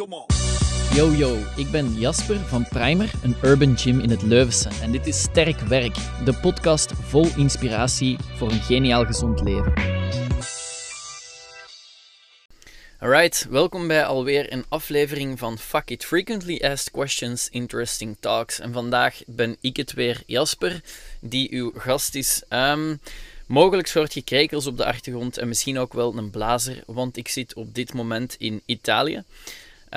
come on. Yo yo, ik ben Jasper van Primer, een urban gym in het Leuvense. En dit is Sterk Werk, de podcast vol inspiratie voor een geniaal gezond leven. Alright, welkom bij alweer een aflevering van Fuck It Frequently Asked Questions, Interesting Talks. En vandaag ben ik het weer, Jasper, die uw gast is. Um, mogelijk soort je krekels op de achtergrond en misschien ook wel een blazer, want ik zit op dit moment in Italië.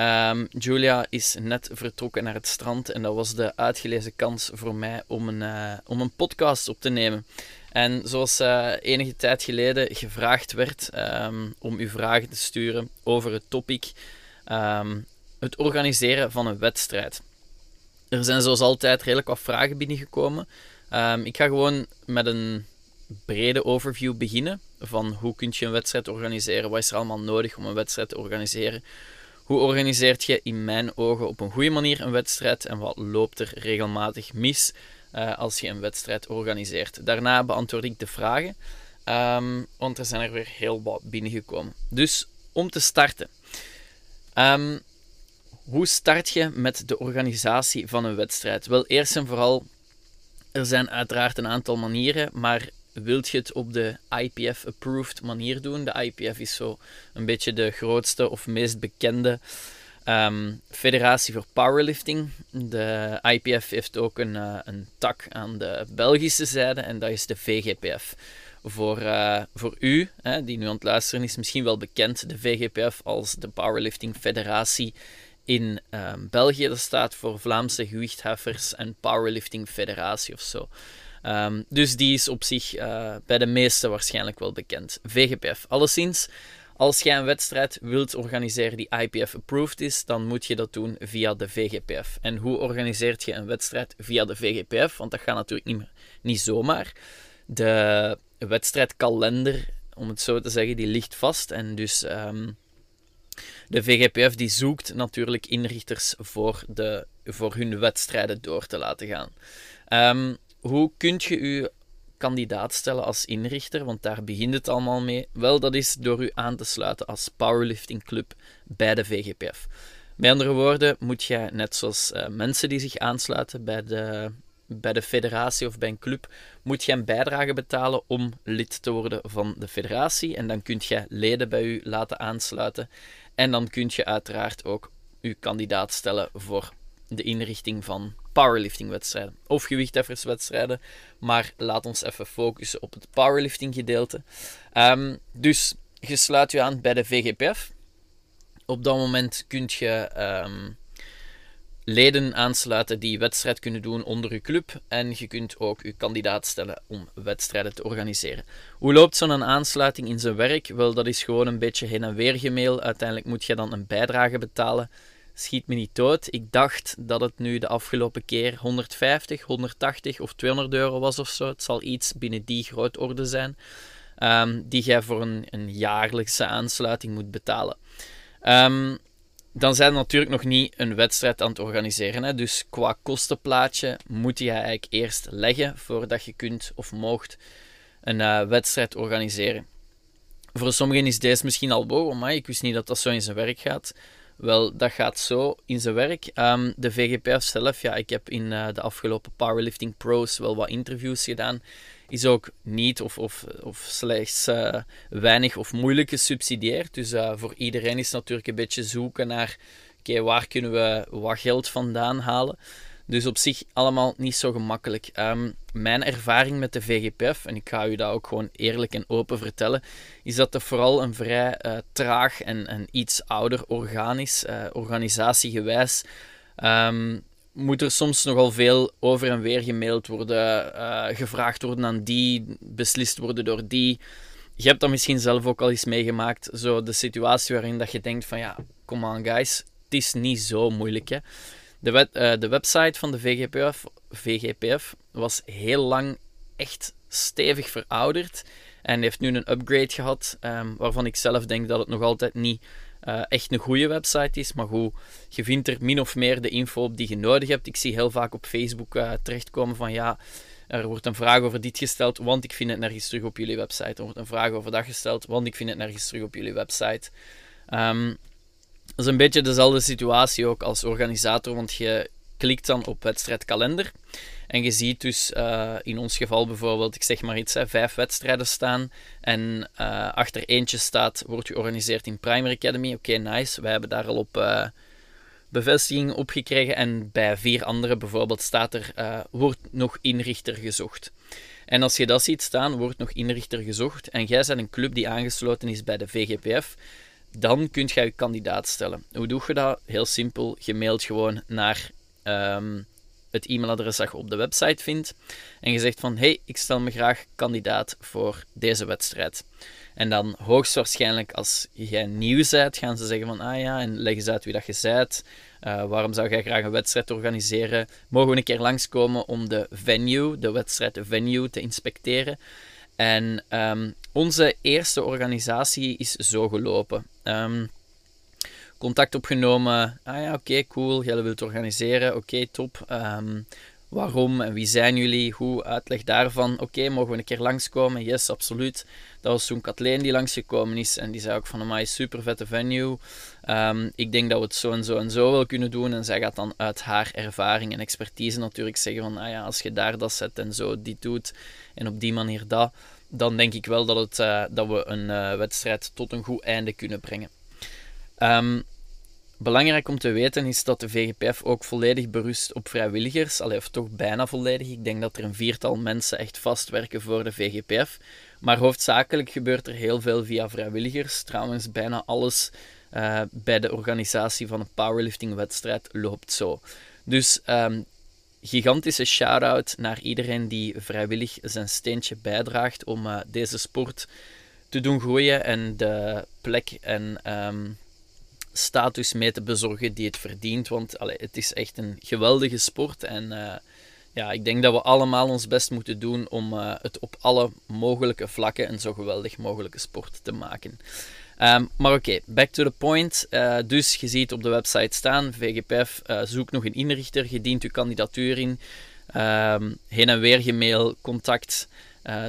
Um, Julia is net vertrokken naar het strand en dat was de uitgelezen kans voor mij om een, uh, om een podcast op te nemen. En zoals uh, enige tijd geleden gevraagd werd um, om uw vragen te sturen over het topic um, het organiseren van een wedstrijd. Er zijn zoals altijd redelijk wat vragen binnengekomen. ik ga gewoon met een brede overview beginnen van hoe kun je een wedstrijd organiseren, wat is er allemaal nodig om een wedstrijd te organiseren. Hoe organiseert je in mijn ogen op een goede manier een wedstrijd en wat loopt er regelmatig mis uh, als je een wedstrijd organiseert? Daarna beantwoord ik de vragen, um, want er zijn er weer heel wat binnengekomen. Dus om te starten. Um, hoe start je met de organisatie van een wedstrijd? Wel, eerst en vooral, er zijn uiteraard een aantal manieren, maar wilt je het op de IPF-approved manier doen. De IPF is zo een beetje de grootste of meest bekende um, federatie voor powerlifting. De IPF heeft ook een, uh, een tak aan de Belgische zijde en dat is de VGPF. Voor, uh, voor u, hè, die nu aan het luisteren is, misschien wel bekend, de VGPF als de Powerlifting Federatie in um, België. Dat staat voor Vlaamse Gewichtheffers en Powerlifting Federatie of zo. Um, dus die is op zich uh, bij de meesten waarschijnlijk wel bekend. VGPF. Alleszins, als jij een wedstrijd wilt organiseren die IPF-approved is, dan moet je dat doen via de VGPF. En hoe organiseert je een wedstrijd via de VGPF? Want dat gaat natuurlijk niet, niet zomaar. De wedstrijdkalender, om het zo te zeggen, die ligt vast. En dus um, de VGPF die zoekt natuurlijk inrichters voor, de, voor hun wedstrijden door te laten gaan. Um, hoe kun je je kandidaat stellen als inrichter? Want daar begint het allemaal mee. Wel, dat is door u aan te sluiten als powerlifting club bij de VGPF. Met andere woorden, moet je net zoals uh, mensen die zich aansluiten bij de, bij de federatie of bij een club, moet je een bijdrage betalen om lid te worden van de federatie. En dan kun je leden bij u laten aansluiten. En dan kun je uiteraard ook uw kandidaat stellen voor de inrichting van powerliftingwedstrijden of gewichthefferswedstrijden. Maar laat ons even focussen op het powerlifting gedeelte. Um, dus je sluit je aan bij de VGPF. Op dat moment kun je um, leden aansluiten die wedstrijd kunnen doen onder je club. En je kunt ook je kandidaat stellen om wedstrijden te organiseren. Hoe loopt zo'n aansluiting in zijn werk? Wel, dat is gewoon een beetje heen en weer gemail. Uiteindelijk moet je dan een bijdrage betalen schiet me niet dood. Ik dacht dat het nu de afgelopen keer 150, 180 of 200 euro was of zo. Het zal iets binnen die grootorde zijn. Um, die jij voor een, een, jaarlijkse aansluiting moet betalen. Um, dan zijn we natuurlijk nog niet een wedstrijd aan het organiseren. Hè? Dus qua kostenplaatje moet je eigenlijk eerst leggen voordat je kunt of moogt een uh, wedstrijd organiseren. Voor sommigen is deze misschien al wow, maar ik wist niet dat dat zo in zijn werk gaat. Wel, dat gaat zo in zijn werk. Um, de VGPF zelf, ja, ik heb in uh, de afgelopen Powerlifting Pros wel wat interviews gedaan. Is ook niet of, of, of slechts uh, weinig of moeilijk gesubsidieerd. Dus uh, voor iedereen is natuurlijk een beetje zoeken naar oké, waar kunnen we wat geld vandaan halen. Dus op zich allemaal niet zo gemakkelijk. Um, mijn ervaring met de VGPF, en ik ga u dat ook gewoon eerlijk en open vertellen, is dat er vooral een vrij uh, traag en, iets ouder orgaan is, uh, organisatiegewijs. Um, moet er soms nogal veel over en weer gemaild worden, uh, gevraagd worden aan die, beslist worden door die. Je hebt dat misschien zelf ook al eens meegemaakt, zo de situatie waarin dat je denkt van ja, come on guys, het is niet zo moeilijk hè. De, uh, de website van de VGPF, VGPF was heel lang echt stevig verouderd en heeft nu een upgrade gehad, um, waarvan ik zelf denk dat het nog altijd niet uh, echt een goede website is. Maar goed, je vindt er min of meer de info op die je nodig hebt. Ik zie heel vaak op Facebook uh, terechtkomen van ja, er wordt een vraag over dit gesteld, want ik vind het nergens terug op jullie website. Er wordt een vraag over dat gesteld, want ik vind het nergens terug op jullie website. Um, Dat is een beetje dezelfde situatie ook als organisator, want je klikt dan op wedstrijdkalender. En je ziet dus uh, in ons geval bijvoorbeeld, ik zeg maar iets, hè, vijf wedstrijden staan. En uh, achter eentje staat, wordt georganiseerd in Primary Academy. Oké, nice. Wij hebben daar al op uh, bevestiging op gekregen. En bij vier andere bijvoorbeeld staat er, wordt nog inrichter gezocht. En als je dat ziet staan, wordt nog inrichter gezocht. En jij bent een club die aangesloten is bij de VGPF. Dan kunt jij je kandidaat stellen. Hoe doe je dat? Heel simpel. Je mailt gewoon naar um, het e-mailadres dat je op de website vindt. En je zegt van, hey, ik stel me graag kandidaat voor deze wedstrijd. En dan hoogstwaarschijnlijk als jij nieuw bent, gaan ze zeggen van, ah ja, en leg eens uit wie dat je bent. Uh, waarom zou jij graag een wedstrijd organiseren? Mogen we een keer langskomen om de venue, de wedstrijd, venue te inspecteren? En um, onze eerste organisatie is zo gelopen. Um, contact opgenomen. Ah ja, oké, cool. Jij wilt organiseren. Oké, top. Ehm, waarom en wie zijn jullie? Hoe uitleg daarvan? Oké, mogen we een keer langskomen? Yes, absoluut. Dat was toen Kathleen die langsgekomen is en die zei ook van mij super vette venue. Um, ik denk dat we het zo en zo en zo wel kunnen doen. En zij gaat dan uit haar ervaring en expertise natuurlijk zeggen van ah ja, als je daar dat zet en zo dit doet en op die manier dat, dan denk ik wel dat, het, uh, dat we een uh, wedstrijd tot een goed einde kunnen brengen. Um, Belangrijk om te weten is dat de VGPF ook volledig berust op vrijwilligers, allee, of toch bijna volledig. Ik denk dat er een viertal mensen echt vast werken voor de VGPF. Maar hoofdzakelijk gebeurt er heel veel via vrijwilligers. Trouwens, bijna alles uh, bij de organisatie van een powerlifting-wedstrijd loopt zo. Dus um, gigantische shout-out naar iedereen die vrijwillig zijn steentje bijdraagt om uh, deze sport te doen groeien en de plek en um, status mee te bezorgen die het verdient. Want allee, het is echt een geweldige sport. En uh, ja, ik denk dat we allemaal ons best moeten doen om uh, het op alle mogelijke vlakken een zo geweldig mogelijke sport te maken. Um, maar oké, back to the point. Uh, dus je ziet op de website staan: VGPF, zoek nog een inrichter, je dient uw kandidatuur in. Um, heen en weer gemail, contact.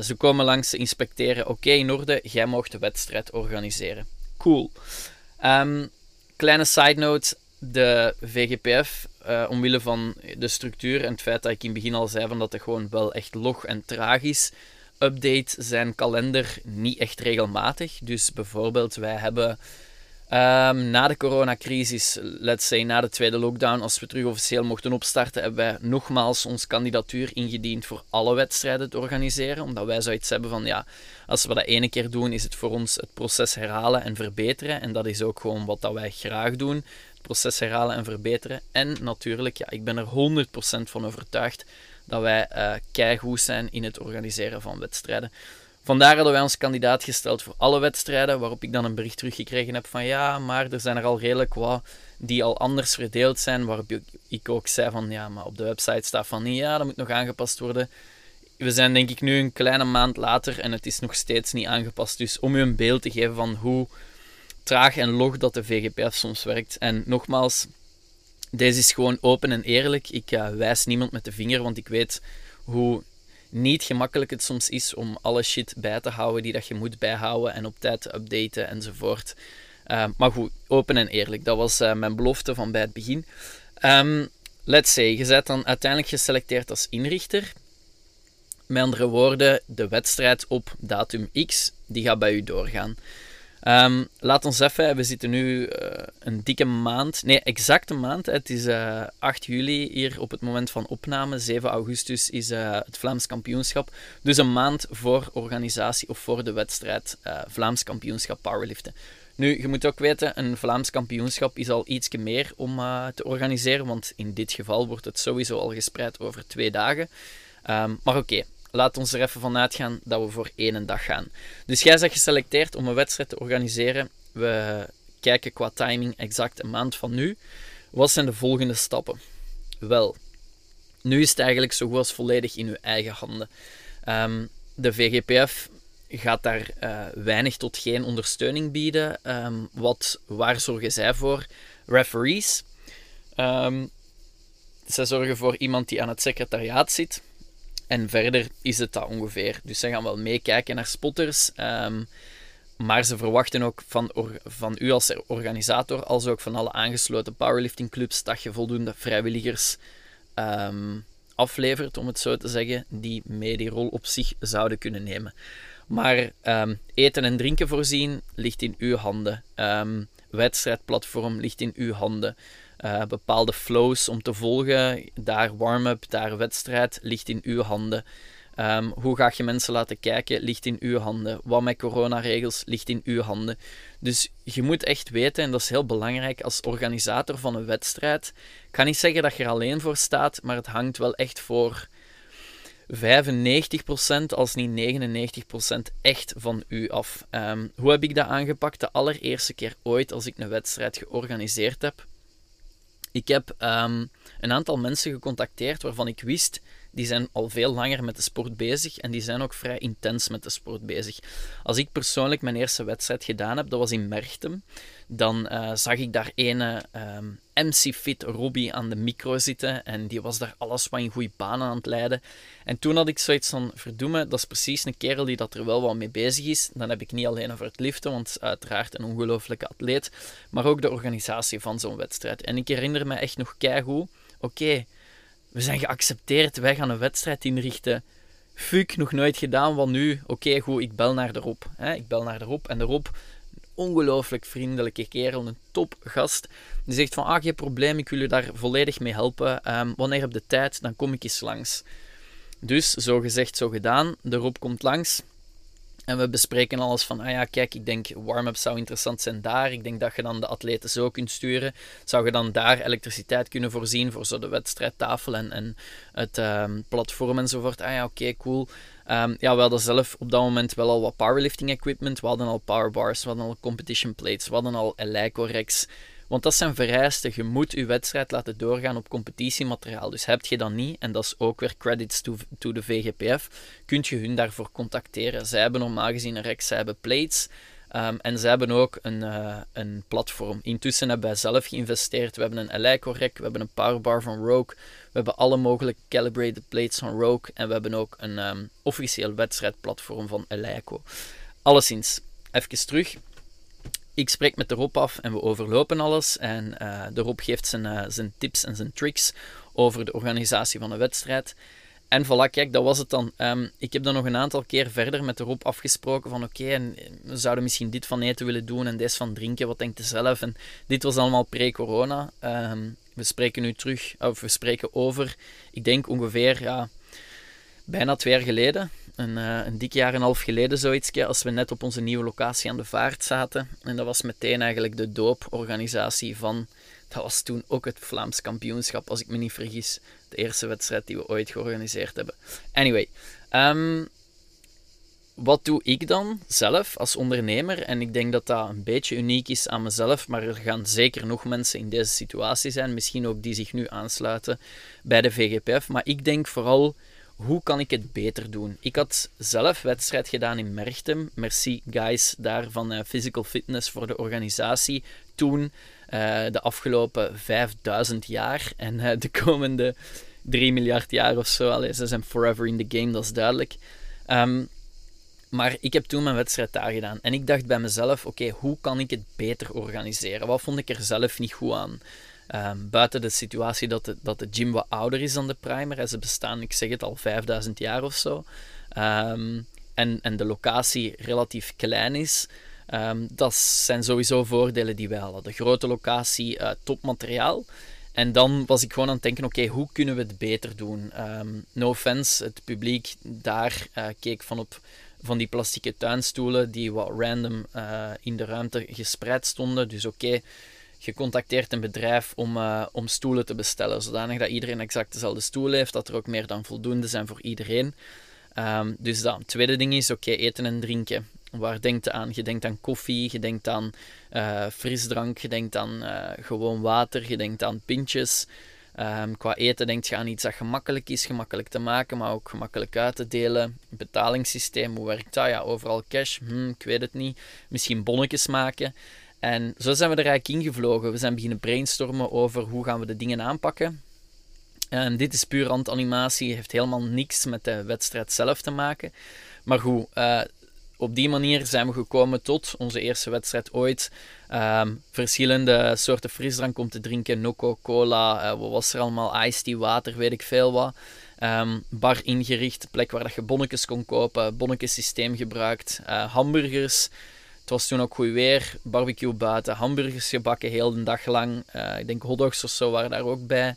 ze komen langs, ze inspecteren. Oké, in orde, jij mag de wedstrijd organiseren. Cool. Um, Kleine side note, de VGPF, uh, omwille van de structuur en het feit dat ik in het begin al zei van dat het gewoon wel echt log en tragisch update zijn kalender niet echt regelmatig. Dus bijvoorbeeld, wij hebben Um, na de coronacrisis, let's say na de tweede lockdown, als we terug officieel mochten opstarten, hebben wij nogmaals ons kandidatuur ingediend voor alle wedstrijden te organiseren. Omdat wij zoiets hebben van, ja, als we dat ene keer doen, is het voor ons het proces herhalen en verbeteren. En dat is ook gewoon wat dat wij graag doen. Het proces herhalen en verbeteren. En natuurlijk, ja, ik ben er 100% van overtuigd dat wij uh, keigoed zijn in het organiseren van wedstrijden. Vandaar hadden wij ons kandidaat gesteld voor alle wedstrijden, waarop ik dan een bericht teruggekregen heb van ja, maar er zijn er al redelijk wat die al anders verdeeld zijn, waarop ik ook zei van ja, maar op de website staat van ja, dat moet nog aangepast worden. We zijn denk ik nu een kleine maand later en het is nog steeds niet aangepast. Dus om u een beeld te geven van hoe traag en log dat de VGPF soms werkt. En nogmaals, deze is gewoon open en eerlijk. Ik uh, wijs niemand met de vinger, want ik weet hoe niet gemakkelijk het soms is om alle shit bij te houden die dat je moet bijhouden en op tijd te updaten enzovoort. Uh, maar goed, open en eerlijk. Dat was uh, mijn belofte van bij het begin. Um, let's say, je bent dan uiteindelijk geselecteerd als inrichter. Met andere woorden, de wedstrijd op datum X, die gaat bij u doorgaan. Um, laat ons even, we zitten nu uh, een dikke maand, nee, exacte maand. Het is uh, eh, 8 juli hier op het moment van opname. 7 augustus is uh, het Vlaams kampioenschap. Dus een maand voor organisatie of voor de wedstrijd Vlaams kampioenschap powerliften. Nu, je moet ook weten, een Vlaams kampioenschap is al iets meer om te organiseren, want in dit geval wordt het sowieso al gespreid over twee dagen. Um, maar oké, laat ons er even van uitgaan dat we voor één dag gaan. Dus jij bent geselecteerd om een wedstrijd te organiseren. We kijken qua timing exact een maand van nu. Wat zijn de volgende stappen? Wel, nu is het eigenlijk zo goed als volledig in uw eigen handen. Um, de VGPF gaat daar uh, weinig tot geen ondersteuning bieden. Um, wat, waar zorgen zij voor? Referees. Um, zij zorgen voor iemand die aan het secretariaat zit. En verder is het dat ongeveer. Dus ze gaan wel meekijken naar spotters. Um, maar ze verwachten ook van, van u als organisator, als ook van alle aangesloten powerlifting clubs, dat je voldoende vrijwilligers um, aflevert, om het zo te zeggen, die mee die rol op zich zouden kunnen nemen. Maar um, eten en drinken voorzien ligt in uw handen. Um, wedstrijdplatform ligt in uw handen. Uh, bepaalde flows om te volgen, daar warm-up, daar wedstrijd, ligt in uw handen. Um, hoe ga je mensen laten kijken, ligt in uw handen. Wat met coronaregels, ligt in uw handen. Dus je moet echt weten, en dat is heel belangrijk als organisator van een wedstrijd. Ik ga niet zeggen dat je er alleen voor staat, maar het hangt wel echt voor 95% als niet 99% echt van u af. Um, hoe heb ik dat aangepakt? De allereerste keer ooit als ik een wedstrijd georganiseerd heb. Ik heb um, een aantal mensen gecontacteerd waarvan ik wist die zijn al veel langer met de sport bezig en die zijn ook vrij intens met de sport bezig. Als ik persoonlijk mijn eerste wedstrijd gedaan heb, dat was in Merchtem, dan uh, zag ik daar ene um, ehm, MC Fit Robbie aan de micro zitten en die was daar alles wat in goede banen aan het leiden. En toen had ik zoiets van, verdoemen, dat is precies een kerel die dat er wel wat mee bezig is. Dan heb ik niet alleen over het liften, want uiteraard een ongelooflijke atleet, maar ook de organisatie van zo'n wedstrijd. En ik herinner me echt nog keigoed, oké, we zijn geaccepteerd, wij gaan een wedstrijd inrichten. Fuck, nog nooit gedaan, wat nu? Oké, goed, ik bel naar de Rob. Hè? Ik bel naar de Rob en de Rob, een ongelooflijk vriendelijke kerel, een topgast. Die zegt van, ah, geen probleem, ik wil je daar volledig mee helpen. Um, wanneer heb de tijd, dan kom ik eens langs. Dus, zo gezegd, zo gedaan. De Rob komt langs. En we bespreken alles van, ah ja, kijk, ik denk warm-up zou interessant zijn daar. Ik denk dat je dan de atleten zo kunt sturen. Zou je dan daar elektriciteit kunnen voorzien voor zo de wedstrijdtafel en, en het um, platform enzovoort. Ah ja, oké, cool. Um, ja, we hadden zelf op dat moment wel al wat powerlifting equipment. We hadden al powerbars, we hadden al competition plates, we hadden al Eleiko Rex. Want dat zijn vereisten. Je moet je wedstrijd laten doorgaan op competitiemateriaal. Dus heb je dat niet, en dat is ook weer credits to, to de VGPF, kun je hun daarvoor contacteren. Zij hebben normaal gezien een rek, zij hebben plates. Um, en ze hebben ook een, uh, een platform. Intussen hebben wij zelf geïnvesteerd. We hebben een Eleiko rek, we hebben een powerbar van Rogue, we hebben alle mogelijke calibrated plates van Rogue en we hebben ook een um, officieel wedstrijdplatform van Eleiko. Alleszins, even terug ik spreek met de Rob af en we overlopen alles. En uh, de Rob geeft zijn, uh, zijn tips en zijn tricks over de organisatie van een wedstrijd. En voilà, kijk, dat was het dan. Um, ik heb dan nog een aantal keer verder met de Rob afgesproken van oké, okay, we zouden misschien dit van eten willen doen en deze van drinken, wat denkt u zelf? En dit was allemaal pre-corona. Um, we spreken nu terug, of we spreken over, ik denk ongeveer ja, bijna twee jaar geleden een, uh, een dik jaar en een half geleden zoiets, als we net op onze nieuwe locatie aan de vaart zaten. En dat was meteen eigenlijk de dooporganisatie van, dat was toen ook het Vlaams kampioenschap, als ik me niet vergis. De eerste wedstrijd die we ooit georganiseerd hebben. Anyway, um, wat doe ik dan zelf als ondernemer? En ik denk dat dat een beetje uniek is aan mezelf, maar er gaan zeker nog mensen in deze situatie zijn, misschien ook die zich nu aansluiten bij de VGPF. Maar ik denk vooral hoe kan ik het beter doen? Ik had zelf wedstrijd gedaan in Merchtem. Merci guys daar van uh, Physical Fitness voor de organisatie. Toen, uh, de afgelopen 5000 jaar en uh, de komende 3 miljard jaar of zo. Allee, ze zijn forever in the game, dat is duidelijk. Um, maar ik heb toen mijn wedstrijd daar gedaan. En ik dacht bij mezelf, oké, hoe kan ik het beter organiseren? Wat vond ik er zelf niet goed aan? Um, buiten de situatie dat de, dat de gym wat ouder is dan de primer. Ze bestaan, ik zeg het al, 5000 jaar of zo. Um, en, en de locatie relatief klein is. Um, dat zijn sowieso voordelen die wij hadden. De grote locatie, uh, topmateriaal. En dan was ik gewoon aan het denken, oké, hoe kunnen we het beter doen? no offense, het publiek daar uh, keek van op van die plastieke tuinstoelen die wat random uh, in de ruimte gespreid stonden. Dus oké, je contacteert een bedrijf om, uh, om stoelen te bestellen, zodanig dat iedereen exact dezelfde stoel heeft, dat er ook meer dan voldoende zijn voor iedereen. Um, dus dat. Tweede ding is, oké, eten en drinken. Waar denkt je aan? Je denkt aan koffie, je denkt aan uh, frisdrank, je denkt aan uh, gewoon water, je denkt aan pintjes. Um, qua eten denkt je aan iets dat gemakkelijk is, gemakkelijk te maken, maar ook gemakkelijk uit te delen. Betalingssysteem, hoe werkt dat? Ja, overal cash, hm, ik weet het niet. Misschien bonnetjes maken. En zo zijn we er eigenlijk ingevlogen. We zijn beginnen brainstormen over hoe gaan we de dingen aanpakken. En dit is puur randanimatie, heeft helemaal niks met de wedstrijd zelf te maken. Maar goed, uh, op die manier zijn we gekomen tot onze eerste wedstrijd ooit. Ehm, verschillende soorten frisdrank om te drinken. Noco, cola, uh, wat was er allemaal? Iced tea, water, weet ik veel wat. Um, bar ingericht, plek waar dat je bonnetjes kon kopen. Bonnetjesysteem gebruikt. Uh, hamburgers. Het was toen ook goed weer. Barbecue buiten. Hamburgers gebakken heel de dag lang. Uh, ik denk hotdogs of zo waren daar ook bij.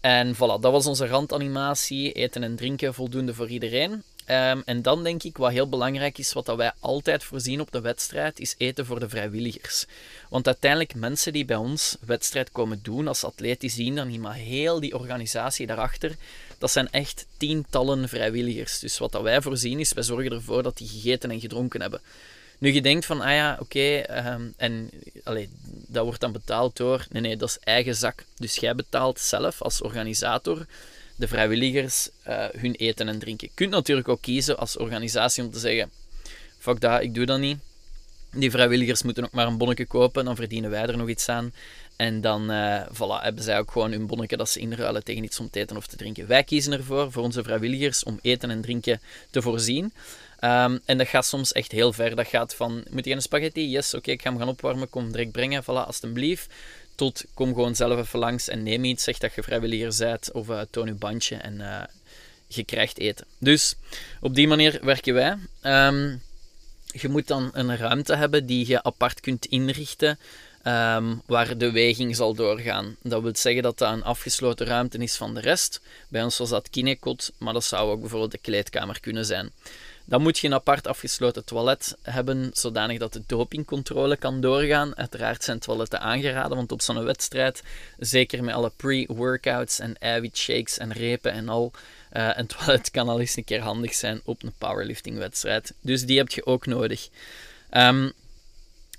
En voilà, dat was onze randanimatie. Eten en drinken voldoende voor iedereen. Um, en dan denk ik, wat heel belangrijk is, wat dat wij altijd voorzien op de wedstrijd, is eten voor de vrijwilligers. Want uiteindelijk, mensen die bij ons wedstrijd komen doen als atleet, die zien dan niet maar heel die organisatie daarachter. Dat zijn echt tientallen vrijwilligers. Dus wat dat wij voorzien is, wij zorgen ervoor dat die gegeten en gedronken hebben. Nu je denkt van, ah ja, oké, ehm, en allee, dat wordt dan betaald door... Nee, nee, dat is eigen zak. Dus jij betaalt zelf als organisator de vrijwilligers uh, hun eten en drinken. Je kunt natuurlijk ook kiezen als organisatie om te zeggen: fuck dat, ik doe dat niet. Die vrijwilligers moeten ook maar een bonnetje kopen, dan verdienen wij er nog iets aan. En dan uh, voilà, hebben zij ook gewoon hun bonnetje dat ze inruilen tegen iets om te eten of te drinken. Wij kiezen ervoor, voor onze vrijwilligers, om eten en drinken te voorzien. Um, en dat gaat soms echt heel ver. Dat gaat van, moet je een spaghetti? Yes, oké, ik ga hem gaan opwarmen, kom direct brengen, voilà, alstublieft tot kom gewoon zelf even langs en neem iets, zeg dat je vrijwilliger bent of uh, toon je bandje en uh, je krijgt eten. Dus op die manier werken wij. Um, je moet dan een ruimte hebben die je apart kunt inrichten. Um, waar de weging zal doorgaan. Dat wil zeggen dat dat een afgesloten ruimte is van de rest. Bij ons was dat kinekot, maar dat zou ook bijvoorbeeld de kleedkamer kunnen zijn. Dan moet je een apart afgesloten toilet hebben, zodanig dat de dopingcontrole kan doorgaan. Uiteraard zijn toiletten aangeraden, want op zo'n wedstrijd, zeker met alle pre-workouts en eiwitshakes en repen en al, uh, een toilet kan al eens een keer handig zijn op een powerlifting-wedstrijd. Dus die heb je ook nodig. Um,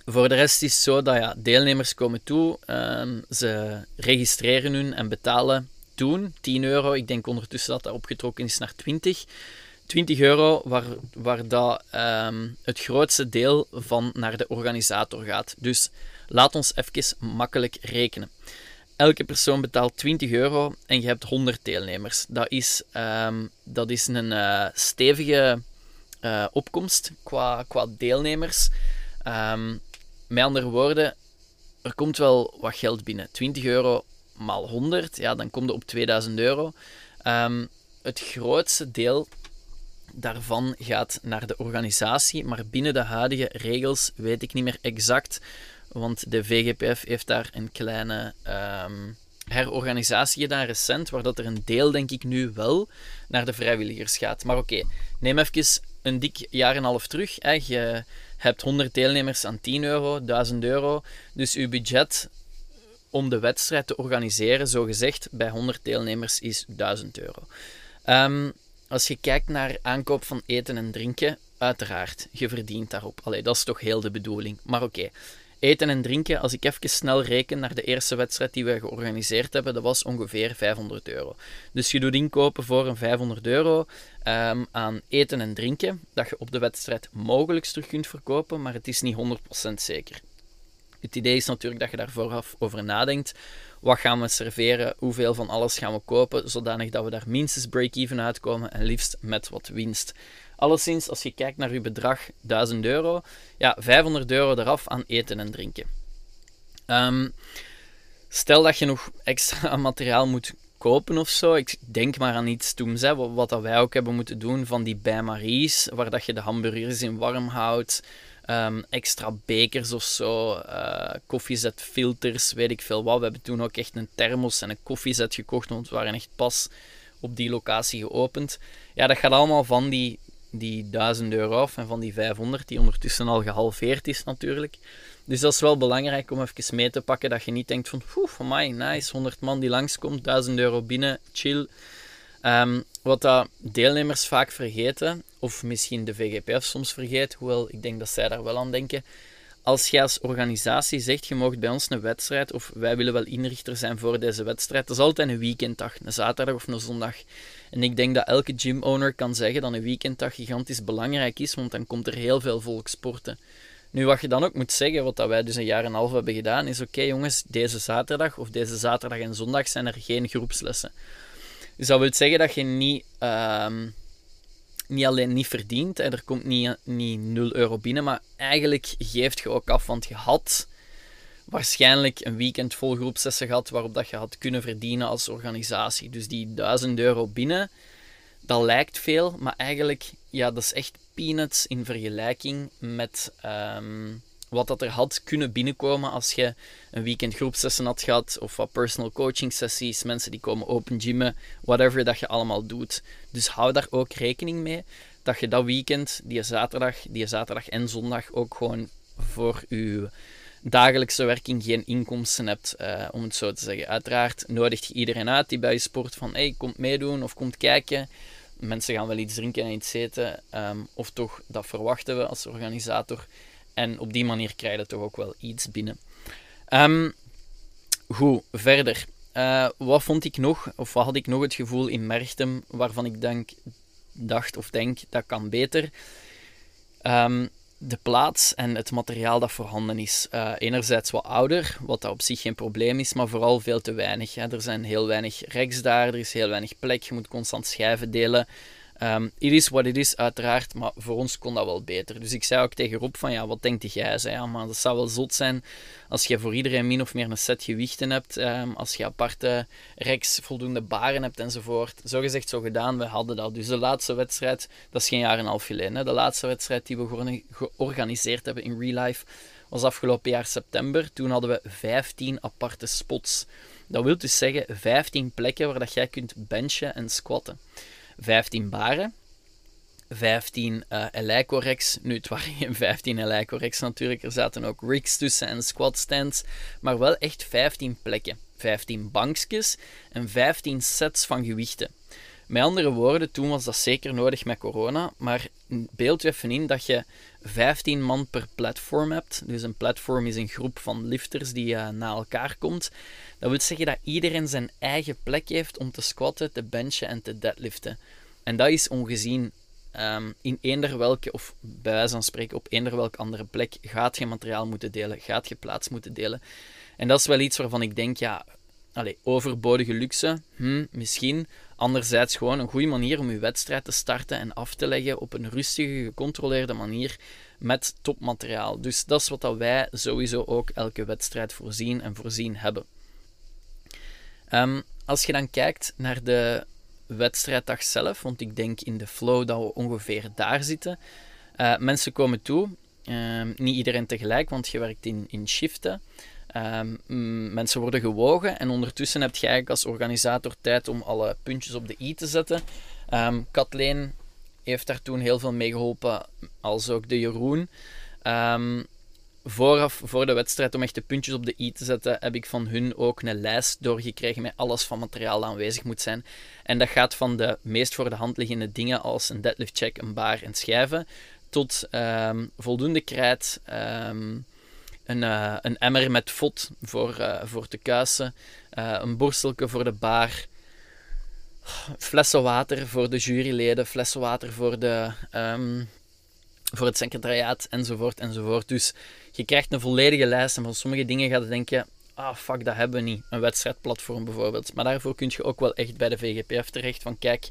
voor de rest is het zo dat ja, deelnemers komen toe, um, ze registreren hun en betalen toen 10 euro. Ik denk ondertussen dat dat opgetrokken is naar 20. 20 euro, waar, waar dat, ehm, het grootste deel van naar de organisator gaat. Dus laat ons even makkelijk rekenen. Elke persoon betaalt 20 euro en je hebt 100 deelnemers. Dat is, um, dat is een uh, stevige uh, opkomst qua, qua deelnemers. Um, met andere woorden, er komt wel wat geld binnen. 20 euro maal 100, ja, dan komt je op 2000 euro. het grootste deel daarvan gaat naar de organisatie, maar binnen de huidige regels weet ik niet meer exact, want de VGPF heeft daar een kleine um, herorganisatie gedaan recent, waar dat er een deel, denk ik, nu wel naar de vrijwilligers gaat. Maar oké, neem even een dik jaar en een half terug. Je hebt 100 deelnemers aan 10 euro, 1000 euro, dus uw budget om de wedstrijd te organiseren, zo gezegd, bij 100 deelnemers is 1000 euro. Um, als je kijkt naar aankoop van eten en drinken, uiteraard, je verdient daarop. Allee, dat is toch heel de bedoeling. Maar oké, eten en drinken, als ik even snel reken naar de eerste wedstrijd die we georganiseerd hebben, dat was ongeveer 500 euro. Dus je doet inkopen voor een 500 euro um, aan eten en drinken, dat je op de wedstrijd mogelijk terug kunt verkopen, maar het is niet 100% zeker. Het idee is natuurlijk dat je daar vooraf over nadenkt. Wat gaan we serveren? Hoeveel van alles gaan we kopen? Zodanig dat we daar minstens break-even uitkomen en liefst met wat winst. Alleszins, als je kijkt naar uw bedrag 1000 euro, ja, 500 euro eraf aan eten en drinken. Ehm, stel dat je nog extra materiaal moet kopen of zo. Ik denk maar aan iets hè, wat, dat wij ook hebben moeten doen van die bain-maries, waar dat je de hamburgers in warm houdt. Ehm, extra bekers of zo, uh, koffiezetfilters, weet ik veel wat. We hebben toen ook echt een thermos en een koffiezet gekocht, want we waren echt pas op die locatie geopend. Ja, dat gaat allemaal van die, die 1000 euro af en van die 500, die ondertussen al gehalveerd is natuurlijk. Dus dat is wel belangrijk om even mee te pakken, dat je niet denkt van, oeh, my, nice, 100 man die langskomt, 1000 euro binnen, chill. Um, wat dat deelnemers vaak vergeten, of misschien de VGPF soms vergeet, hoewel ik denk dat zij daar wel aan denken. Als jij als organisatie zegt, je mag bij ons een wedstrijd, of wij willen wel inrichter zijn voor deze wedstrijd, dat is altijd een weekenddag, een zaterdag of een zondag. En ik denk dat elke gym-owner kan zeggen dat een weekenddag gigantisch belangrijk is, want dan komt er heel veel volk sporten. Nu, wat je dan ook moet zeggen, wat dat wij dus een jaar en een half hebben gedaan, is oké jongens, deze zaterdag of deze zaterdag en zondag zijn er geen groepslessen. Dus dat wil zeggen dat je niet, um, niet alleen niet verdiend, hè, er komt niet, niet 0 euro binnen, maar eigenlijk geeft je ook af, want je had waarschijnlijk een weekend vol groepsessen gehad waarop dat je had kunnen verdienen als organisatie. Dus die 1000 euro binnen, dat lijkt veel, maar eigenlijk, ja, dat is echt peanuts in vergelijking met ehm, wat dat er had kunnen binnenkomen als je een weekend groepsessen had gehad, of wat personal coaching sessies, mensen die komen open gymmen, whatever dat je allemaal doet. Dus hou daar ook rekening mee dat je dat weekend, die zaterdag, die zaterdag en zondag ook gewoon voor je dagelijkse werking geen inkomsten hebt, uh, om het zo te zeggen. Uiteraard nodigt iedereen uit die bij je sport van hey, komt meedoen of komt kijken. Mensen gaan wel iets drinken en iets eten, ehm, of toch, dat verwachten we als organisator. En op die manier krijg je toch ook wel iets binnen. Um, goed, verder. Uh, wat vond ik nog, of wat had ik nog het gevoel in Merchtem, waarvan ik denk, dacht of denk, dat kan beter. Um, de plaats en het materiaal dat voorhanden is. Uh, enerzijds wat ouder, wat dat op zich geen probleem is, maar vooral veel te weinig. Hè. Er zijn heel weinig reks daar, er is heel weinig plek, je moet constant schijven delen. Um, it is wat het is, uiteraard, maar voor ons kon dat wel beter. Dus ik zei ook tegen Rob van, ja, wat denkt jij? Zei, maar dat zou wel zot zijn als je voor iedereen min of meer een set gewichten hebt, um, als je aparte reks, voldoende baren hebt enzovoort. Zo gezegd, zo gedaan, we hadden dat. Dus de laatste wedstrijd, dat is geen jaar en een half geleden, hè. de laatste wedstrijd die we georganiseerd hebben in real life, was afgelopen jaar september. Toen hadden we 15 aparte spots. Dat wil dus zeggen 15 plekken waar dat jij kunt benchen en squatten. 15 baren, 15 uh, Eleiko-rex. Nu, het waren geen 15 Eleiko-rex natuurlijk. Er zaten ook rigs tussen en squat stands. Maar wel echt 15 plekken. 15 bankjes en 15 sets van gewichten. Met andere woorden, toen was dat zeker nodig met corona. Maar beeld je even in dat je 15 man per platform hebt. Dus een platform is een groep van lifters die uh, na elkaar komt. Dat wil zeggen dat iedereen zijn eigen plek heeft om te squatten, te benchen en te deadliften. En dat is ongezien. Um, in eender welke, of bij wijze van spreken op eender welke andere plek, gaat je materiaal moeten delen, gaat je plaats moeten delen. En dat is wel iets waarvan ik denk, ja, overbodige luxe, hm, misschien. Anderzijds gewoon een goede manier om je wedstrijd te starten en af te leggen op een rustige, gecontroleerde manier met topmateriaal. Dus dat is wat wij sowieso ook elke wedstrijd voorzien en voorzien hebben. Um, als je dan kijkt naar de wedstrijddag zelf, want ik denk in de flow dat we ongeveer daar zitten. Uh, mensen komen toe, uh, niet iedereen tegelijk, want je werkt in, in shiften. Um, mensen worden gewogen en ondertussen heb je eigenlijk als organisator tijd om alle puntjes op de i te zetten. Um, Kathleen heeft daar toen heel veel mee geholpen, als ook de Jeroen. Um, vooraf, voor de wedstrijd, om echt de puntjes op de i te zetten, heb ik van hun ook een lijst doorgekregen met alles van materiaal dat aanwezig moet zijn. En dat gaat van de meest voor de hand liggende dingen als een deadlift check, een bar en schijven, tot voldoende krijt, een, uh, een emmer met fot voor, uh, voor te kuisen, uh, een borstelke voor de bar, flessen water voor de juryleden, flessen water voor de um, voor het secretariaat, enzovoort, enzovoort. Dus je krijgt een volledige lijst en van sommige dingen gaat je denken, ah fuck, dat hebben we niet. Een wedstrijdplatform bijvoorbeeld. Maar daarvoor kun je ook wel echt bij de VGPF terecht van, kijk,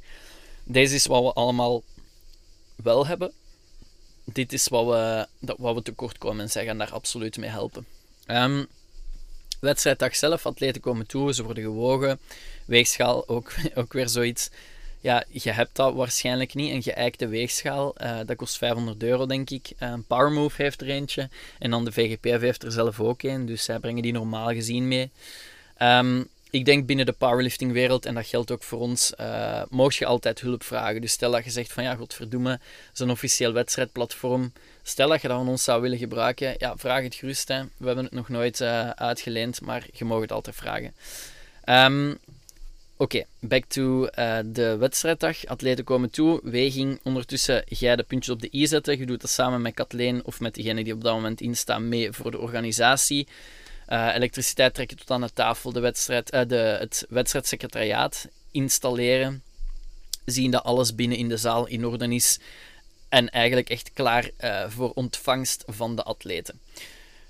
deze is wat we allemaal wel hebben. Dit is wat we, dat, wat we tekort komen en zij gaan daar absoluut mee helpen. Um, wedstrijddag zelf, atleten komen toe, ze worden gewogen. Weegschaal, ook, ook weer zoiets ja, je hebt dat waarschijnlijk niet. Een geëikte weegschaal, uh, dat kost 500 euro, denk ik. Uh, Powermove heeft er eentje. En dan de VGPF heeft er zelf ook een. Dus zij brengen die normaal gezien mee. Um, ik denk binnen de powerliftingwereld, en dat geldt ook voor ons, uh, mocht je altijd hulp vragen. Dus stel dat je zegt van ja, godverdomme, zo'n officieel wedstrijdplatform. Stel dat je dat van ons zou willen gebruiken, ja, vraag het gerust. Hè. We hebben het nog nooit uh, uitgeleend, maar je mag het altijd vragen. Um, Oké, back to uh, de wedstrijddag. Atleten komen toe. Weging. Ondertussen jij de puntjes op de i zetten. Je doet dat samen met Kathleen of met degene die op dat moment instaan mee voor de organisatie. Uh, elektriciteit trekken tot aan de tafel. De wedstrijd, uh, de, het wedstrijdsecretariaat installeren. Zien dat alles binnen in de zaal in orde is. En eigenlijk echt klaar voor ontvangst van de atleten.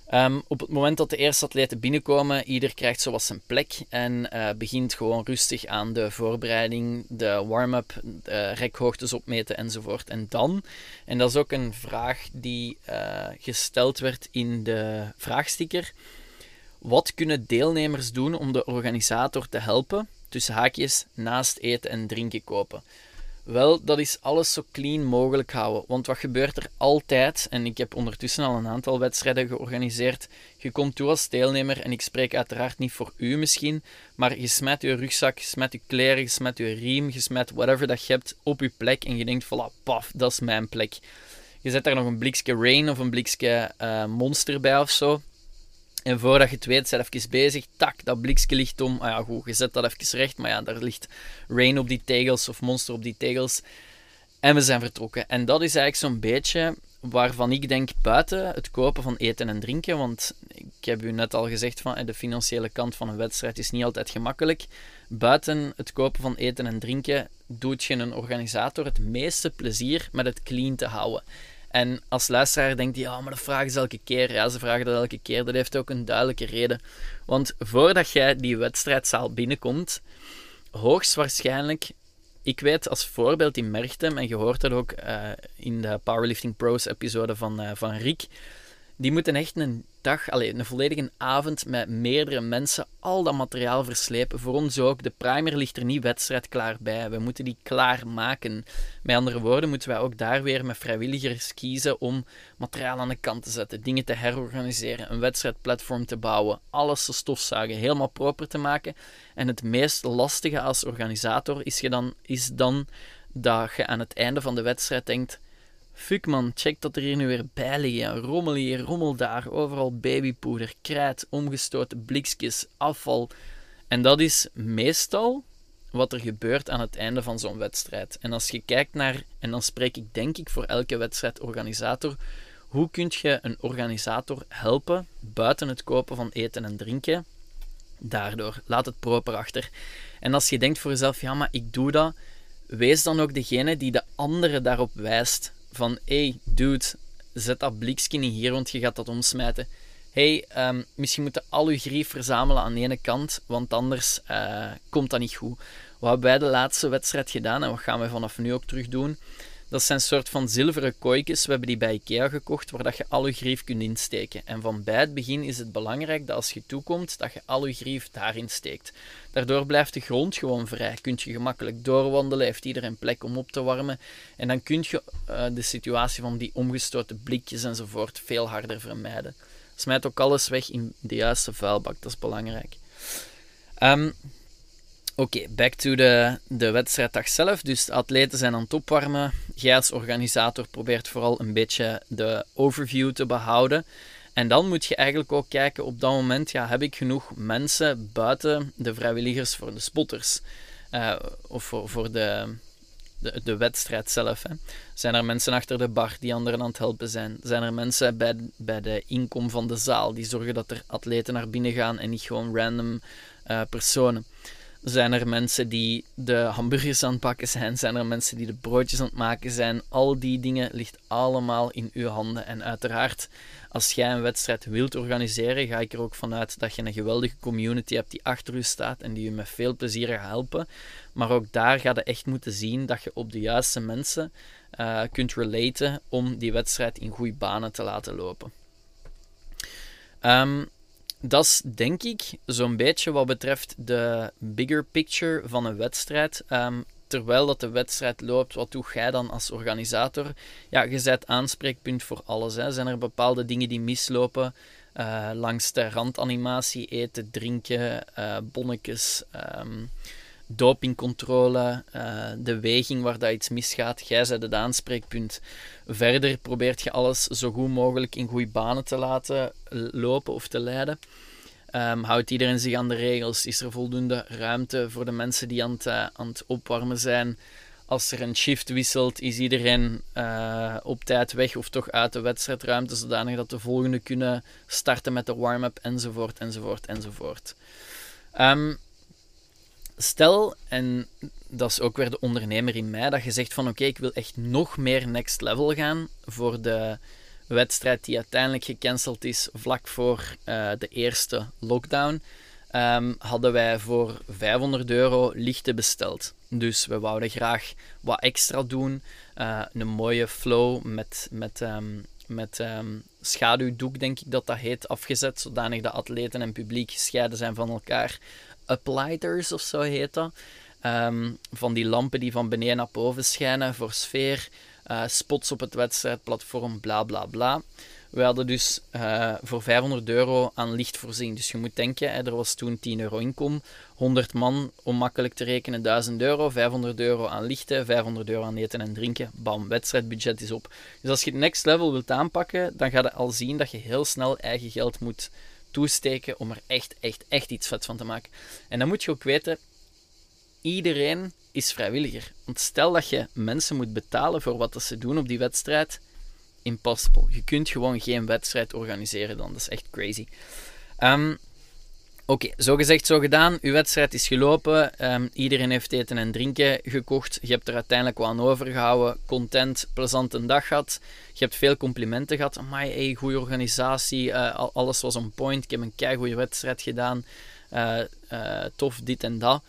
Ehm, op het moment dat de eerste atleten binnenkomen, ieder krijgt zoals zijn plek en begint gewoon rustig aan de voorbereiding, de warm-up, de rekhoogtes opmeten enzovoort. En dan, en dat is ook een vraag die gesteld werd in de vraagsticker, wat kunnen deelnemers doen om de organisator te helpen, tussen haakjes, naast eten en drinken kopen? Wel, dat is alles zo clean mogelijk houden. Want wat gebeurt er altijd? En ik heb ondertussen al een aantal wedstrijden georganiseerd. Je komt toe als deelnemer en ik spreek uiteraard niet voor u misschien, maar je smet je rugzak, je smet je kleren, je smet je riem, je smet whatever dat je hebt op je plek en je denkt, voilà, paf, dat is mijn plek. Je zet daar nog een blikje rain of een blikje uh, monster bij of zo. En voordat je het weet, zijn even bezig. Tak, dat blikje ligt om. Ah ja, goed, je zet dat even recht. Maar ja, daar ligt Rain op die tegels of Monster op die tegels. En we zijn vertrokken. En dat is eigenlijk zo'n beetje waarvan ik denk buiten het kopen van eten en drinken. Want ik heb u net al gezegd, van, de financiële kant van een wedstrijd is niet altijd gemakkelijk. Buiten het kopen van eten en drinken doet je een organisator het meeste plezier met het clean te houden. En als luisteraar denkt hij, ja, maar dat vragen ze elke keer. Ja, ze vragen dat elke keer. Dat heeft ook een duidelijke reden. Want voordat jij die wedstrijdzaal binnenkomt, hoogstwaarschijnlijk... Ik weet als voorbeeld in Merchtem, en je hoort dat ook uh, in de Powerlifting Pros episode van, uh, van Rick, die moeten echt een dag, alleen een volledige avond met meerdere mensen al dat materiaal verslepen. Voor ons ook. De primer ligt er niet wedstrijd klaar bij. We moeten die klaar maken. Met andere woorden moeten wij ook daar weer met vrijwilligers kiezen om materiaal aan de kant te zetten, dingen te herorganiseren, een wedstrijdplatform te bouwen, alles te stofzuigen, helemaal proper te maken. En het meest lastige als organisator is, je dan, is dan dat je aan het einde van de wedstrijd denkt Fuck man, check dat er hier nu weer bij liggen. Rommel hier, rommel daar. Overal babypoeder, krijt, omgestoten blikjes, afval. En dat is meestal wat er gebeurt aan het einde van zo'n wedstrijd. En als je kijkt naar, en dan spreek ik denk ik voor elke wedstrijdorganisator, hoe kun je een organisator helpen buiten het kopen van eten en drinken? Daardoor, laat het proper achter. En als je denkt voor jezelf, ja, maar ik doe dat, wees dan ook degene die de anderen daarop wijst van hey dude, zet dat blikje hier, want je gaat dat omsmijten. hey, um, misschien moeten al uw grief verzamelen aan de ene kant, want anders uh, komt dat niet goed. Wat hebben wij de laatste wedstrijd gedaan en wat gaan we vanaf nu ook terug doen? Dat zijn soort van zilveren kooikjes. We hebben die bij IKEA gekocht, waar dat je al je grief kunt insteken. En van bij het begin is het belangrijk dat als je toekomt, dat je al je grief daarin steekt. Daardoor blijft de grond gewoon vrij. Kun je gemakkelijk doorwandelen, heeft iedereen plek om op te warmen. En dan kun je uh, de situatie van die omgestoten blikjes enzovoort veel harder vermijden. Smijt ook alles weg in de juiste vuilbak, dat is belangrijk. Um, Oké, back to de, de wedstrijddag zelf. Dus de atleten zijn aan het opwarmen. Jij als organisator probeert vooral een beetje de overview te behouden. En dan moet je eigenlijk ook kijken op dat moment, ja, heb ik genoeg mensen buiten de vrijwilligers voor de spotters? Uh, of voor, voor de, de, de wedstrijd zelf. Hè. Zijn er mensen achter de bar die anderen aan het helpen zijn? Zijn er mensen bij, bij de inkom van de zaal die zorgen dat er atleten naar binnen gaan en niet gewoon random uh, personen? Zijn er mensen die de hamburgers aan het bakken zijn? Zijn er mensen die de broodjes aan het maken zijn? Al die dingen ligt allemaal in uw handen. En uiteraard, als jij een wedstrijd wilt organiseren, ga ik er ook vanuit dat je een geweldige community hebt die achter u staat en die je met veel plezier gaat helpen. Maar ook daar ga je echt moeten zien dat je op de juiste mensen uh, kunt relaten om die wedstrijd in goede banen te laten lopen. Um, dat is denk ik zo'n beetje wat betreft de bigger picture van een wedstrijd. Um, terwijl dat de wedstrijd loopt, wat doe jij dan als organisator? Ja, je bent aanspreekpunt voor alles. Hè. Zijn er bepaalde dingen die mislopen? Uh, langs de randanimatie, eten, drinken, uh, bonnetjes, um, dopingcontrole, uh, de weging waar dat iets misgaat. Jij bent het aanspreekpunt. Verder probeert je alles zo goed mogelijk in goede banen te laten lopen of te leiden. Um, houdt iedereen zich aan de regels? Is er voldoende ruimte voor de mensen die aan het, uh, aan het opwarmen zijn? Als er een shift wisselt, is iedereen uh, op tijd weg of toch uit de wedstrijdruimte, zodanig dat de volgende kunnen starten met de warm-up, enzovoort, enzovoort, enzovoort. Um, Stel, en dat is ook weer de ondernemer in mij, dat je zegt van oké, ik wil echt nog meer next level gaan voor de, wedstrijd die uiteindelijk gecanceld is vlak voor eh, de eerste lockdown, ehm, hadden wij voor 500 euro lichten besteld. Dus we wouden graag wat extra doen. Uh, een mooie flow met, met, um, met um, schaduwdoek, denk ik dat dat heet, afgezet. Zodanig dat atleten en publiek gescheiden zijn van elkaar. Uplighters of zo heet dat. van die lampen die van beneden naar boven schijnen voor sfeer. Uh, spots op het wedstrijdplatform, bla bla bla. We hadden dus uh, voor 500 euro aan licht voorzien. Dus je moet denken, hè, er was toen 10 euro inkom. 100 man, om makkelijk te rekenen, 1000 euro. 500 euro aan lichten, 500 euro aan eten en drinken. Bam, wedstrijdbudget is op. Dus als je het next level wilt aanpakken, dan ga je al zien dat je heel snel eigen geld moet toesteken om er echt, echt, echt iets vet van te maken. En dan moet je ook weten, iedereen is vrijwilliger. Want stel dat je mensen moet betalen voor wat ze doen op die wedstrijd, impossible. Je kunt gewoon geen wedstrijd organiseren dan. Dat is echt crazy. Um, Oké, zo gezegd, zo gedaan. Uw wedstrijd is gelopen. Ehm, iedereen heeft eten en drinken gekocht. Je hebt er uiteindelijk wat aan overgehouden. Content, plezante dag gehad. Je hebt veel complimenten gehad. Amai, hey, goede organisatie. Uh, alles was on point. Ik heb een goede wedstrijd gedaan. Uh, uh, tof, dit en dat.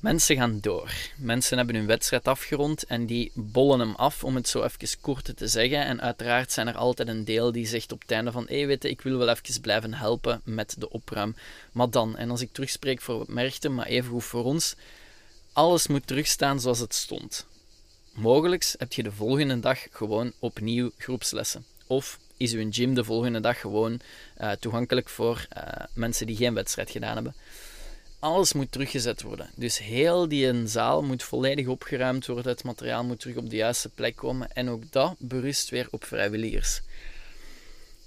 Mensen gaan door. Mensen hebben hun wedstrijd afgerond en die bollen hem af, om het zo even kort te zeggen. En uiteraard zijn er altijd een deel die zegt op het einde van, hé hey, weet je, ik wil wel even blijven helpen met de opruim. Maar dan, en als ik terugspreek voor Merchten, maar even goed voor ons, alles moet terugstaan zoals het stond. Mogelijks heb je de volgende dag gewoon opnieuw groepslessen. Of is uw gym de volgende dag gewoon uh, toegankelijk voor uh, mensen die geen wedstrijd gedaan hebben alles moet teruggezet worden. Dus heel die zaal moet volledig opgeruimd worden. Het materiaal moet terug op de juiste plek komen. En ook dat berust weer op vrijwilligers.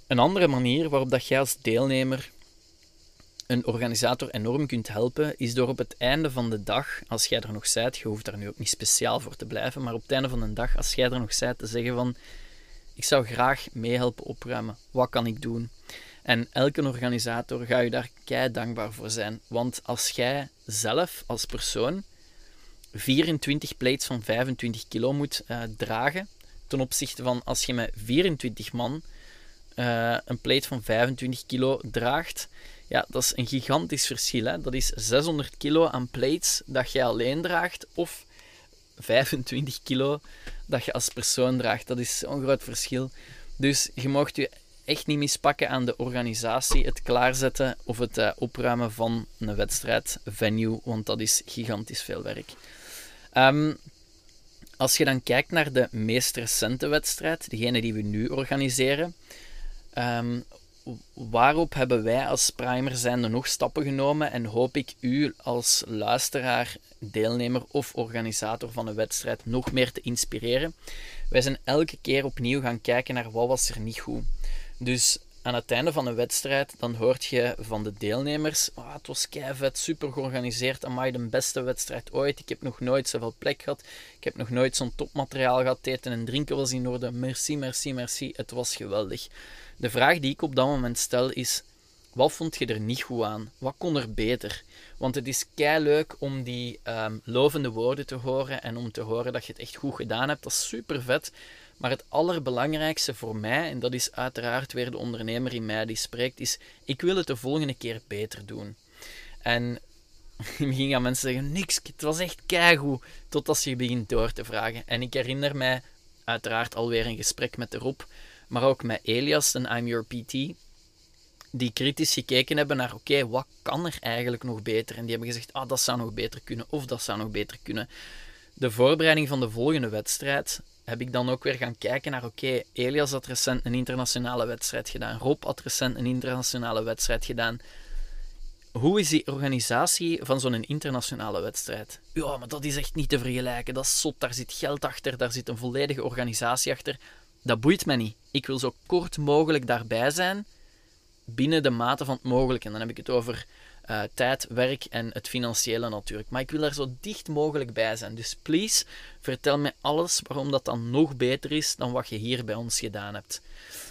Een andere manier waarop dat jij als deelnemer een organisator enorm kunt helpen, is door op het einde van de dag, als jij er nog zijt, je hoeft daar nu ook niet speciaal voor te blijven, maar op het einde van de dag, als jij er nog zijt, te zeggen van, ik zou graag meehelpen opruimen. Wat kan ik doen? En elke organisator ga je daar kei dankbaar voor zijn. Want als jij zelf als persoon 24 plates van 25 kilo moet uh, dragen, ten opzichte van als je met 24 man uh, een plate van 25 kilo draagt, ja, dat is een gigantisch verschil. Hè? Dat is 600 kilo aan plates dat je alleen draagt, of 25 kilo dat je als persoon draagt. Dat is zo'n groot verschil. Dus je mocht je echt niet mispakken aan de organisatie, het klaarzetten of het uh, opruimen van een wedstrijd, venue, want dat is gigantisch veel werk. Um, als je dan kijkt naar de meest recente wedstrijd, degene die we nu organiseren, um, waarop hebben wij als primer zijnde nog stappen genomen en hoop ik u als luisteraar, deelnemer of organisator van een wedstrijd nog meer te inspireren. Wij zijn elke keer opnieuw gaan kijken naar wat was er niet goed. Dus aan het einde van een wedstrijd, dan hoort je van de deelnemers, oh, het was vet, super georganiseerd, amai, de beste wedstrijd ooit, ik heb nog nooit zoveel plek gehad, ik heb nog nooit zo'n topmateriaal gehad, eten en drinken was in orde, merci, merci, merci, het was geweldig. De vraag die ik op dat moment stel is, wat vond je er niet goed aan? Wat kon er beter? Want het is kei leuk om die um, lovende woorden te horen en om te horen dat je het echt goed gedaan hebt. Dat is super vet. Maar het allerbelangrijkste voor mij, en dat is uiteraard weer de ondernemer in mij die spreekt, is: ik wil het de volgende keer beter doen. En in het begin gaan mensen zeggen: niks, het was echt keigoed. Totdat je begint door te vragen. En ik herinner mij uiteraard alweer een gesprek met de Rob, maar ook met Elias en I'm Your PT. Die kritisch gekeken hebben naar: oké, wat kan er eigenlijk nog beter? En die hebben gezegd: ah, dat zou nog beter kunnen, of dat zou nog beter kunnen. De voorbereiding van de volgende wedstrijd heb ik dan ook weer gaan kijken naar, oké, Elias had recent een internationale wedstrijd gedaan, Rob had recent een internationale wedstrijd gedaan. Hoe is die organisatie van zo'n internationale wedstrijd? Ja, maar dat is echt niet te vergelijken. Dat is zot. Daar zit geld achter, daar zit een volledige organisatie achter. Dat boeit mij niet. Ik wil zo kort mogelijk daarbij zijn, binnen de mate van het mogelijke. En dan heb ik het over uh, tijd, werk en het financiële natuurlijk. Maar ik wil er zo dicht mogelijk bij zijn. Dus please, vertel mij alles waarom dat dan nog beter is dan wat je hier bij ons gedaan hebt.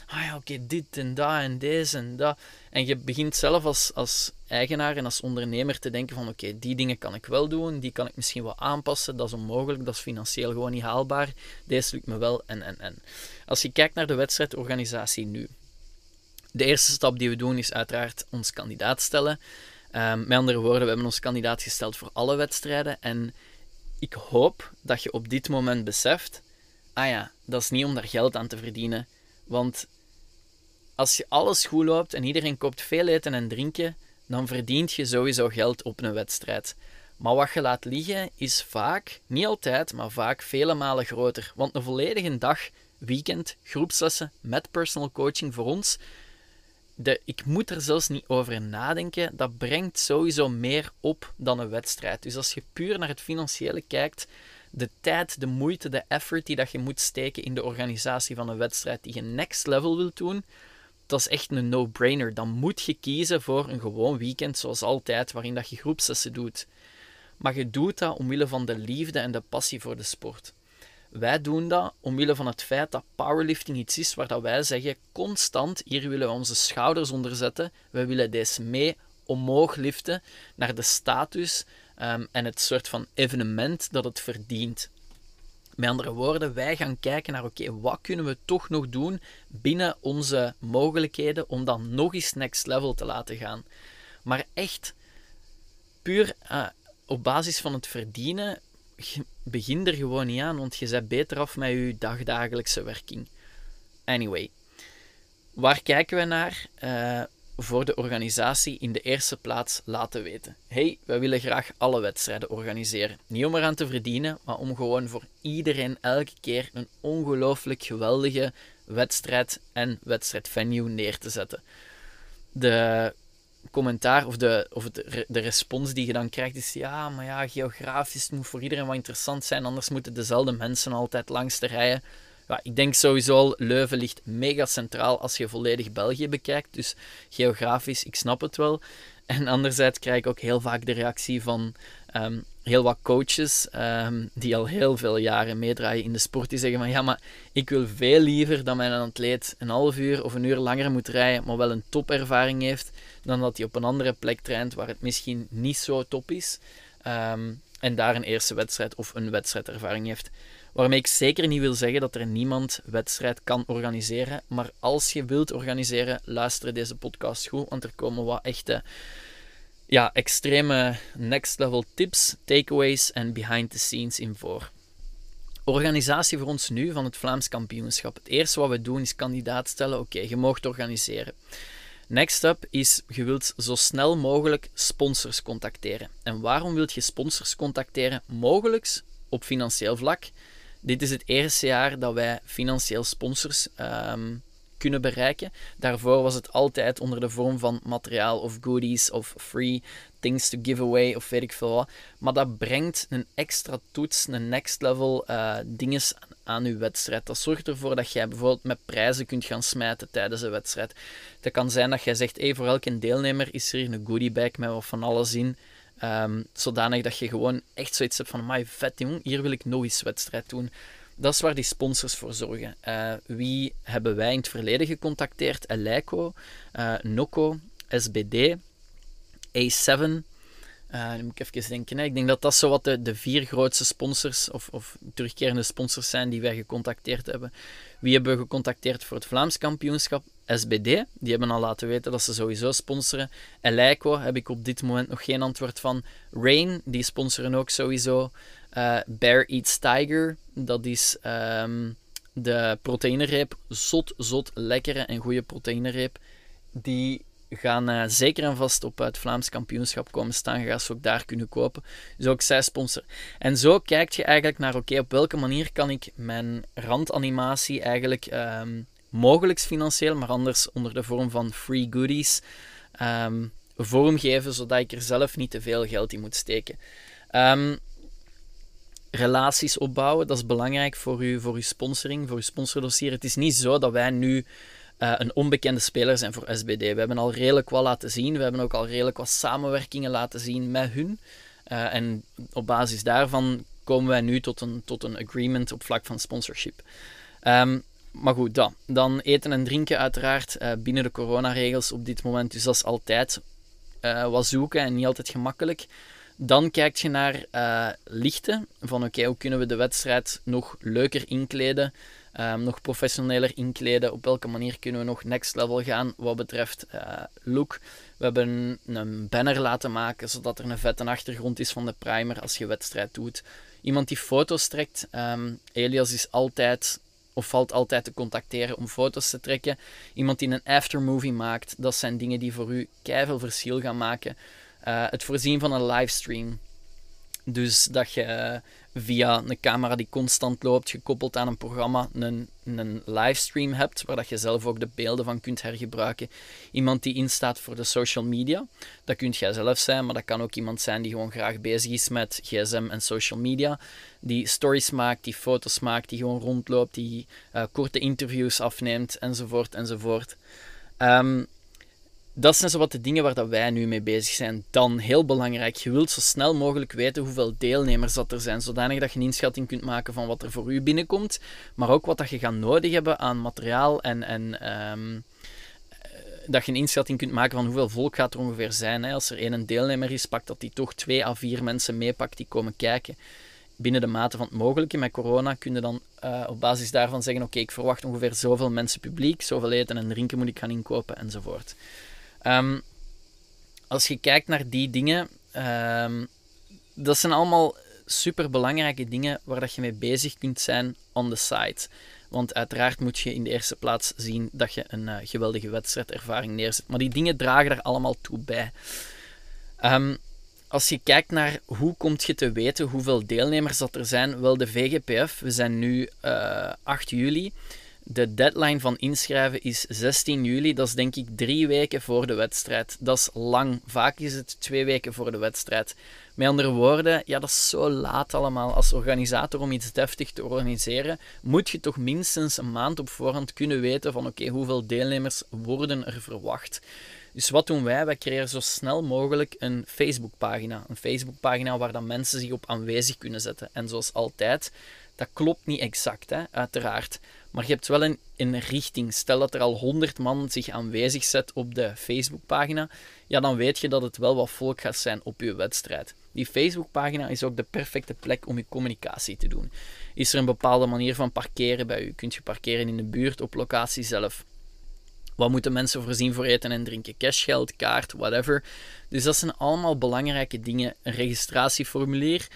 ah ja, oké, dit en dat en deze en dat. En je begint zelf als, als eigenaar en als ondernemer te denken van oké, die dingen kan ik wel doen, die kan ik misschien wel aanpassen, dat is onmogelijk, dat is financieel gewoon niet haalbaar, deze lukt me wel en en en. Als je kijkt naar de wedstrijdorganisatie nu, de eerste stap die we doen is uiteraard ons kandidaat stellen. Um, met andere woorden, we hebben ons kandidaat gesteld voor alle wedstrijden en ik hoop dat je op dit moment beseft, ah ja, dat is niet om daar geld aan te verdienen, want als je alles goed loopt en iedereen koopt veel eten en drinken, dan verdient je sowieso geld op een wedstrijd. Maar wat je laat liggen is vaak, niet altijd, maar vaak vele malen groter. Want een volledige dag, weekend, groepslessen met personal coaching voor ons, ik moet er zelfs niet over nadenken, dat brengt sowieso meer op dan een wedstrijd. Dus als je puur naar het financiële kijkt, de tijd, de moeite, de effort die dat je moet steken in de organisatie van een wedstrijd die je next level wilt doen, dat is echt een no-brainer. Dan moet je kiezen voor een gewoon weekend, zoals altijd, waarin dat je groepsessen doet. Maar je doet dat omwille van de liefde en de passie voor de sport. Wij doen dat omwille van het feit dat powerlifting iets is waar dat wij zeggen constant, hier willen we onze schouders onder zetten, we willen deze mee omhoog liften naar de status um, en het soort van evenement dat het verdient. Met andere woorden, wij gaan kijken naar oké, wat kunnen we toch nog doen binnen onze mogelijkheden om dan nog eens next level te laten gaan. Maar echt puur uh, op basis van het verdienen, begin er gewoon niet aan, want je bent beter af met je dagdagelijkse werking. Anyway, waar kijken we naar? Uh, voor de organisatie in de eerste plaats laten weten. hey, wij willen graag alle wedstrijden organiseren. Niet om eraan te verdienen, maar om gewoon voor iedereen elke keer een ongelooflijk geweldige wedstrijd en wedstrijdvenue neer te zetten. De commentaar of, de, of het, de respons die je dan krijgt is ja, maar ja, geografisch moet voor iedereen wat interessant zijn, anders moeten dezelfde mensen altijd langs de rijen. Ja, ik denk sowieso al, Leuven ligt mega centraal als je volledig België bekijkt. Dus geografisch, ik snap het wel. En anderzijds krijg ik ook heel vaak de reactie van ehm, heel wat coaches um, die al heel veel jaren meedraaien in de sport. Die zeggen van ja, maar ik wil veel liever dat mijn atleet een half uur of een uur langer moet rijden, maar wel een topervaring heeft, dan dat hij op een andere plek traint waar het misschien niet zo top is. Um, en daar een eerste wedstrijd of een wedstrijdervaring heeft. Waarmee ik zeker niet wil zeggen dat er niemand wedstrijd kan organiseren. Maar als je wilt organiseren, luister deze podcast goed. Want er komen wat echte, ja, extreme next level tips, takeaways en behind the scenes in voor. Organisatie voor ons nu van het Vlaams kampioenschap. Het eerste wat we doen is kandidaat stellen. Oké, je mag organiseren. Next up is, je wilt zo snel mogelijk sponsors contacteren. En waarom wilt je sponsors contacteren? Mogelijk op financieel vlak, dit is het eerste jaar dat wij financieel sponsors um, kunnen bereiken. Daarvoor was het altijd onder de vorm van materiaal of goodies of free things to give away of weet ik veel wat. Maar dat brengt een extra toets, een next level uh, dinges aan uw wedstrijd. Dat zorgt ervoor dat jij bijvoorbeeld met prijzen kunt gaan smijten tijdens een wedstrijd. Het kan zijn dat jij zegt, hey, voor elke deelnemer is er hier een goodie bag met wat van alles in. Um, zodanig dat je gewoon echt zoiets hebt van, my vet jong, hier wil ik nog eens wedstrijd doen. Dat is waar die sponsors voor zorgen. Uh, wie hebben wij in het verleden gecontacteerd? Eleiko, uh, Noco, SBD, A7, uh, moet ik even denken. Ik denk dat dat zo wat de, vier grootste sponsors of, of terugkerende sponsors zijn die wij gecontacteerd hebben. Wie hebben we gecontacteerd voor het Vlaams kampioenschap? SBD. Die hebben al laten weten dat ze sowieso sponsoren. Eleiko heb ik op dit moment nog geen antwoord van. Rain, die sponsoren ook sowieso. Uh, Bear Eats Tiger, dat is um, de proteïnereep. Zot, zot, lekkere en goede proteïnereep. Die gaan uh, zeker en vast op het Vlaams kampioenschap komen staan. Je gaat ze ook daar kunnen kopen. Dus ook zij sponsor. En zo kijk je eigenlijk naar, oké, op welke manier kan ik mijn randanimatie eigenlijk um, mogelijk financieel, maar anders onder de vorm van free goodies um, vormgeven, zodat ik er zelf niet te veel geld in moet steken. Um, relaties opbouwen, dat is belangrijk voor, u, voor uw sponsoring, voor uw sponsordossier. Het is niet zo dat wij nu uh, een onbekende speler zijn voor SBD. We hebben al redelijk wat laten zien. We hebben ook al redelijk wat samenwerkingen laten zien met hun. Uh, en op basis daarvan komen wij nu tot een, tot een agreement op vlak van sponsorship. Um, maar goed, dat. Dan eten en drinken uiteraard uh, binnen de coronaregels op dit moment. Dus dat is altijd wat zoeken en niet altijd gemakkelijk. Dan kijk je naar lichten. Van oké, hoe kunnen we de wedstrijd nog leuker inkleden? Um, nog professioneler inkleden? Op welke manier kunnen we nog next level gaan wat betreft look? We hebben een banner laten maken zodat er een vette achtergrond is van de primer als je wedstrijd doet. Iemand die foto's trekt. Um, Elias is altijd of valt altijd te contacteren om foto's te trekken. Iemand die een aftermovie maakt, dat zijn dingen die voor u keihard verschil gaan maken. Uh, het voorzien van een livestream. Dus dat je via een camera die constant loopt, gekoppeld aan een programma, een, een livestream hebt, waar dat je zelf ook de beelden van kunt hergebruiken. Iemand die instaat voor de social media, dat kunt jij zelf zijn, maar dat kan ook iemand zijn die gewoon graag bezig is met gsm en social media. Die stories maakt, die foto's maakt, die gewoon rondloopt, die uh, korte interviews afneemt, enzovoort, enzovoort. Um, dat zijn zo wat de dingen waar dat wij nu mee bezig zijn. Dan heel belangrijk, je wilt zo snel mogelijk weten hoeveel deelnemers dat er zijn, zodanig dat je een inschatting kunt maken van wat er voor u binnenkomt, maar ook wat dat je gaat nodig hebben aan materiaal en, en um, dat je een inschatting kunt maken van hoeveel volk gaat er ongeveer zijn. Hè. Als er één deelnemer is, pakt dat die toch twee à vier mensen meepakt die komen kijken. Binnen de mate van het mogelijke. Met corona kun je dan uh, op basis daarvan zeggen: Oké, ik verwacht ongeveer zoveel mensen publiek, zoveel eten en drinken moet ik gaan inkopen enzovoort. Um, als je kijkt naar die dingen, um, dat zijn allemaal super belangrijke dingen waar dat je mee bezig kunt zijn on the site. Want uiteraard moet je in de eerste plaats zien dat je een uh, geweldige wedstrijdervaring neerzet. Maar die dingen dragen er allemaal toe bij. Um, als je kijkt naar hoe komt je te weten hoeveel deelnemers dat er zijn, wel de VGPF, we zijn nu uh, eh, 8 juli. De deadline van inschrijven is 16 juli. Dat is denk ik drie weken voor de wedstrijd. Dat is lang. Vaak is het twee weken voor de wedstrijd. Met andere woorden, ja, dat is zo laat allemaal. Als organisator om iets deftig te organiseren, moet je toch minstens een maand op voorhand kunnen weten van oké, hoeveel deelnemers worden er verwacht. Dus wat doen wij? Wij creëren zo snel mogelijk een Facebookpagina. Een Facebookpagina waar dan mensen zich op aanwezig kunnen zetten. En zoals altijd, dat klopt niet exact, hè, uiteraard. Maar je hebt wel een, een richting. Stel dat er al 100 man zich aanwezig zet op de Facebookpagina, ja, dan weet je dat het wel wat volk gaat zijn op je wedstrijd. Die Facebookpagina is ook de perfecte plek om je communicatie te doen. Is er een bepaalde manier van parkeren bij u? Kunt je parkeren in de buurt, op locatie zelf? Wat moeten mensen voorzien voor eten en drinken? Cashgeld, kaart, whatever. Dus dat zijn allemaal belangrijke dingen. Een registratieformulier.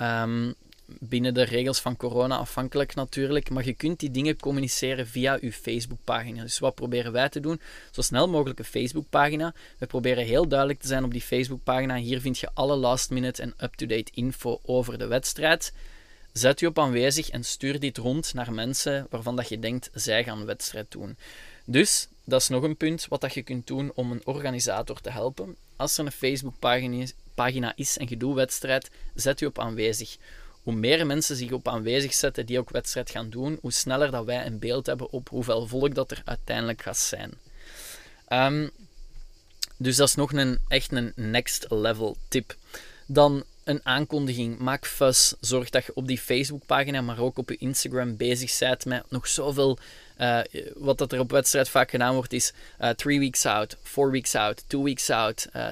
Um, binnen de regels van corona afhankelijk natuurlijk, maar je kunt die dingen communiceren via je Facebookpagina. Dus wat proberen wij te doen? Zo snel mogelijk een Facebookpagina. We proberen heel duidelijk te zijn op die Facebookpagina. Hier vind je alle last minute en up-to-date info over de wedstrijd. Zet je op aanwezig en stuur dit rond naar mensen waarvan dat je denkt zij gaan een wedstrijd doen. Dus dat is nog een punt wat dat je kunt doen om een organisator te helpen. Als er een Facebookpagina is en je doet wedstrijd, zet je op aanwezig hoe meer mensen zich op aanwezig zetten die ook wedstrijd gaan doen, hoe sneller dat wij een beeld hebben op hoeveel volk dat er uiteindelijk gaat zijn. Um, dus dat is nog een, echt een next level tip. Dan een aankondiging. Maak fuss. Zorg dat je op die Facebookpagina, maar ook op je Instagram bezig bent met nog zoveel. Uh, wat dat er op wedstrijd vaak gedaan wordt, is uh, three weeks out, four weeks out, two weeks out, uh,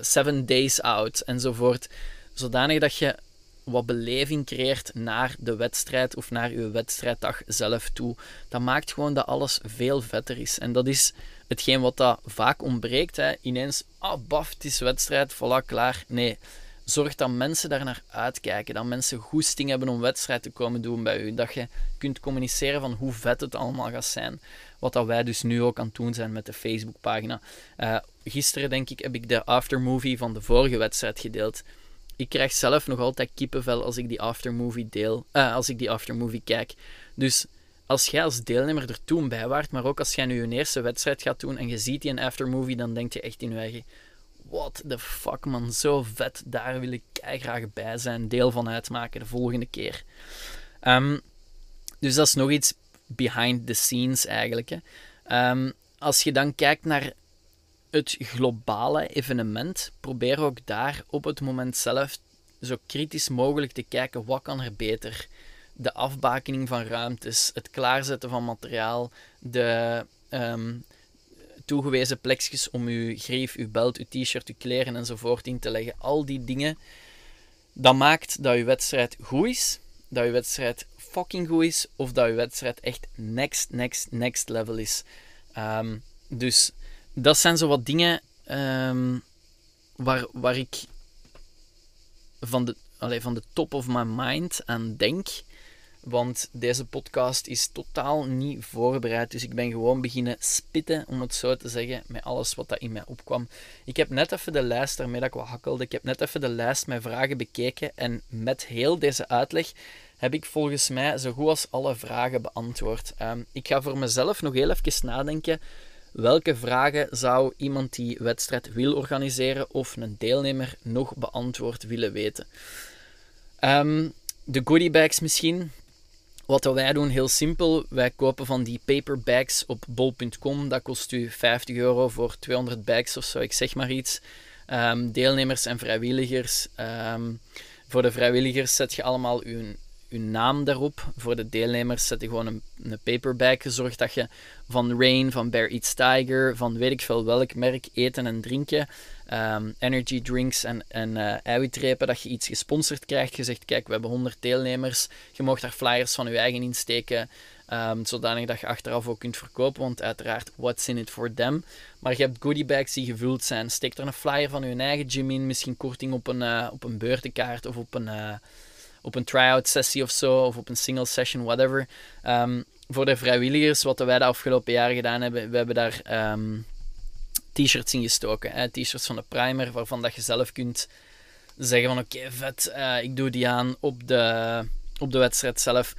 seven days out enzovoort. Zodanig dat je wat beleving creëert naar de wedstrijd of naar uw wedstrijddag zelf toe. Dat maakt gewoon dat alles veel vetter is. En dat is hetgeen wat dat vaak ontbreekt. Hè. Ineens, ah, baf, het is wedstrijd, voilà, klaar. Nee, zorg dat mensen daar naar uitkijken. Dat mensen goesting hebben om wedstrijd te komen doen bij u. Dat je kunt communiceren van hoe vet het allemaal gaat zijn. Wat dat wij dus nu ook aan het doen zijn met de Facebookpagina. Uh, gisteren, denk ik, heb ik de aftermovie van de vorige wedstrijd gedeeld ik krijg zelf nog altijd kippenvel als ik die aftermovie deel, uh, als ik die aftermovie kijk. Dus als jij als deelnemer er toen bij waart, maar ook als jij nu je eerste wedstrijd gaat doen en je ziet die aftermovie, dan denk je echt in je eigen, what the fuck man, zo vet, daar wil ik graag bij zijn, deel van uitmaken de volgende keer. Um, dus dat is nog iets behind the scenes eigenlijk. Hè. Um, als je dan kijkt naar het globale evenement, probeer ook daar op het moment zelf zo kritisch mogelijk te kijken wat kan er beter. de afbakening van ruimtes, het klaarzetten van materiaal, de ehm, toegewezen plekjes om uw grief, uw belt, uw t-shirt, uw kleren enzovoort in te leggen. Al die dingen, dat maakt dat uw wedstrijd goed is, dat uw wedstrijd fucking goed is, of dat uw wedstrijd echt next, next, next level is. Ehm, dus dat zijn zo wat dingen ehm, waar, waar ik van de, allez, van de top of my mind aan denk. Want deze podcast is totaal niet voorbereid. Dus ik ben gewoon beginnen spitten, om het zo te zeggen, met alles wat dat in mij opkwam. Ik heb net even de lijst, daarmee dat ik wat hakkelde, ik heb net even de lijst met vragen bekeken. En met heel deze uitleg heb ik volgens mij zo goed als alle vragen beantwoord. Ehm, ik ga voor mezelf nog heel even nadenken. Welke vragen zou iemand die wedstrijd wil organiseren of een deelnemer nog beantwoord willen weten? Um, de goodie bags misschien. Wat wij doen, heel simpel. Wij kopen van die paper bags op bol.com. Dat kost u 50 euro voor 200 bags of zo, ik zeg maar iets. Um, deelnemers en vrijwilligers. Um, voor de vrijwilligers zet je allemaal uw je naam daarop. Voor de deelnemers zet je gewoon een, een paperback. Zorg dat je van Rain, van Bear Eats Tiger, van weet ik veel welk merk eten en drinken, um, energy drinks en, en uh, eiwitrepen, dat je iets gesponsord krijgt. Je zegt, kijk, we hebben 100 deelnemers. Je mag daar flyers van je eigen insteken. Um, zodanig dat je achteraf ook kunt verkopen, want uiteraard, what's in it for them. Maar je hebt goodie bags die gevuld zijn. Steek er een flyer van je eigen gym in, misschien korting op een, uh, op een beurtenkaart of op een... Uh, op een try-out sessie of zo, of op een single session, whatever. Ehm, voor de vrijwilligers, wat wij de afgelopen jaren gedaan hebben, we hebben daar ehm, t-shirts in gestoken. T-shirts van de primer, waarvan dat je zelf kunt zeggen van oké, vet, uh, ik doe die aan op de, op de wedstrijd zelf.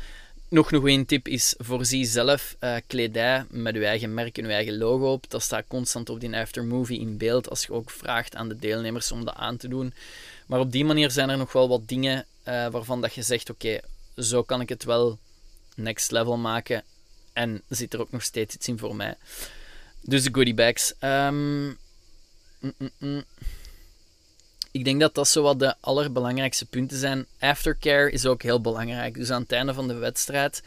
Nog een goede tip is, voorzie zelf uh, kledij met uw eigen merk en uw eigen logo op. Dat staat constant op die aftermovie in beeld, als je ook vraagt aan de deelnemers om dat aan te doen. Maar op die manier zijn er nog wel wat dingen uh, waarvan dat je zegt: oké, zo kan ik het wel next level maken. En zit er ook nog steeds iets in voor mij. Dus de goodie bags. Um, mm, mm, mm. Ik denk dat dat zo wat de allerbelangrijkste punten zijn. Aftercare is ook heel belangrijk. Dus aan het einde van de wedstrijd.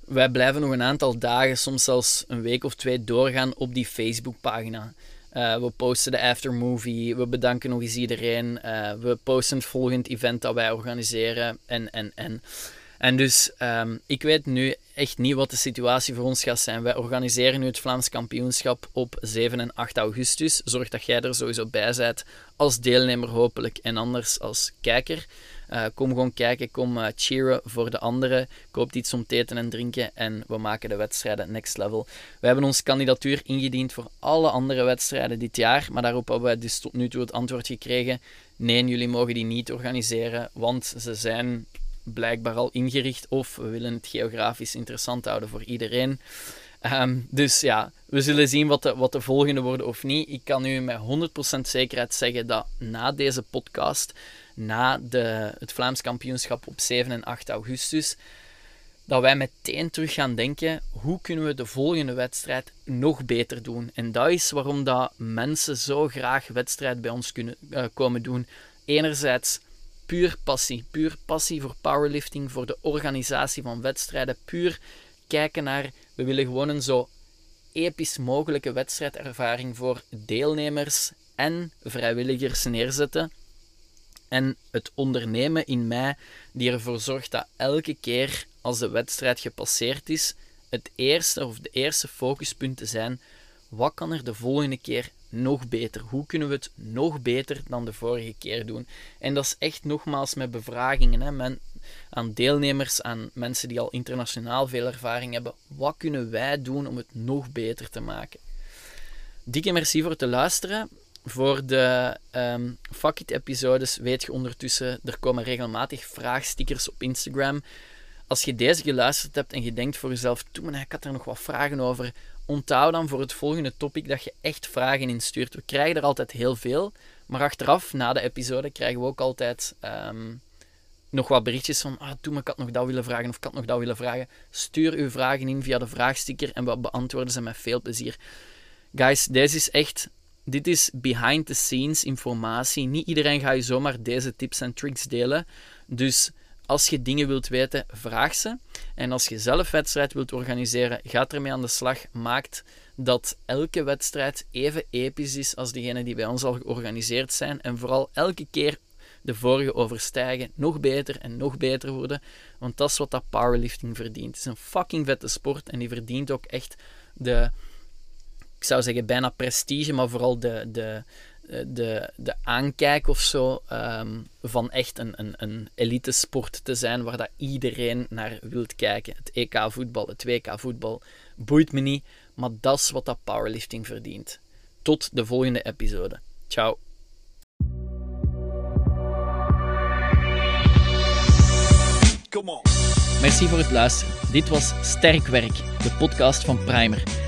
Wij blijven nog een aantal dagen, soms zelfs een week of twee, doorgaan op die Facebookpagina. Uh, we posten de aftermovie. We bedanken nog eens iedereen. Uh, we posten het volgende event dat wij organiseren. En, en, en. En dus, um, ik weet nu echt niet wat de situatie voor ons gaat zijn. Wij organiseren nu het Vlaams kampioenschap op 7 en 8 augustus. Zorg dat jij er sowieso bij bent, als deelnemer hopelijk en anders als kijker. Uh, kom gewoon kijken, kom uh, cheeren voor de anderen. Koop iets om te eten en drinken en we maken de wedstrijden next level. We hebben ons kandidatuur ingediend voor alle andere wedstrijden dit jaar, maar daarop hebben we dus tot nu toe het antwoord gekregen: nee, jullie mogen die niet organiseren, want ze zijn blijkbaar al ingericht of we willen het geografisch interessant houden voor iedereen. Um, dus ja, we zullen zien wat de, wat de volgende worden of niet. Ik kan u met 100% zekerheid zeggen dat na deze podcast na de, het Vlaams kampioenschap op 7 en 8 augustus, dat wij meteen terug gaan denken, hoe kunnen we de volgende wedstrijd nog beter doen? En dat is waarom dat mensen zo graag wedstrijd bij ons kunnen uh, komen doen. Enerzijds puur passie, puur passie voor powerlifting, voor de organisatie van wedstrijden, puur kijken naar, we willen gewoon een zo episch mogelijke wedstrijdervaring voor deelnemers en vrijwilligers neerzetten en het ondernemen in mij die ervoor zorgt dat elke keer als de wedstrijd gepasseerd is, het eerste of de eerste focuspunten zijn: wat kan er de volgende keer nog beter? Hoe kunnen we het nog beter dan de vorige keer doen? En dat is echt nogmaals met bevragingen hè, men, aan deelnemers, aan mensen die al internationaal veel ervaring hebben. Wat kunnen wij doen om het nog beter te maken? Dikke merci voor het luisteren. Voor de um, Fuck It-episodes weet je ondertussen, er komen regelmatig vraagstickers op Instagram. Als je deze geluisterd hebt en je denkt voor jezelf, toen ik had er nog wat vragen over, onthoud dan voor het volgende topic dat je echt vragen instuurt. We krijgen er altijd heel veel, maar achteraf, na de episode, krijgen we ook altijd um, nog wat berichtjes van, ah, toen ik had nog dat willen vragen of ik had nog dat willen vragen. Stuur uw vragen in via de vraagsticker en we beantwoorden ze met veel plezier. Guys, deze is echt dit is behind the scenes informatie. Niet iedereen gaat je zomaar deze tips en tricks delen. Dus Als je dingen wilt weten, vraag ze. En als je zelf wedstrijd wilt organiseren, ga ermee aan de slag. Maakt dat elke wedstrijd even episch is als degene die bij ons al georganiseerd zijn. En vooral elke keer de vorige overstijgen, nog beter en nog beter worden. Want dat is wat dat powerlifting verdient. Het is een fucking vette sport en die verdient ook echt de, ik zou zeggen bijna prestige, maar vooral de, de, de, de aankijk of zo um, van echt een, een, een elite sport te zijn waar dat iedereen naar wilt kijken. Het EK voetbal, het WK voetbal, boeit me niet, maar dat is wat dat powerlifting verdient. Tot de volgende episode. Ciao. Merci voor het luisteren. Dit was Sterk Werk, de podcast van Primer.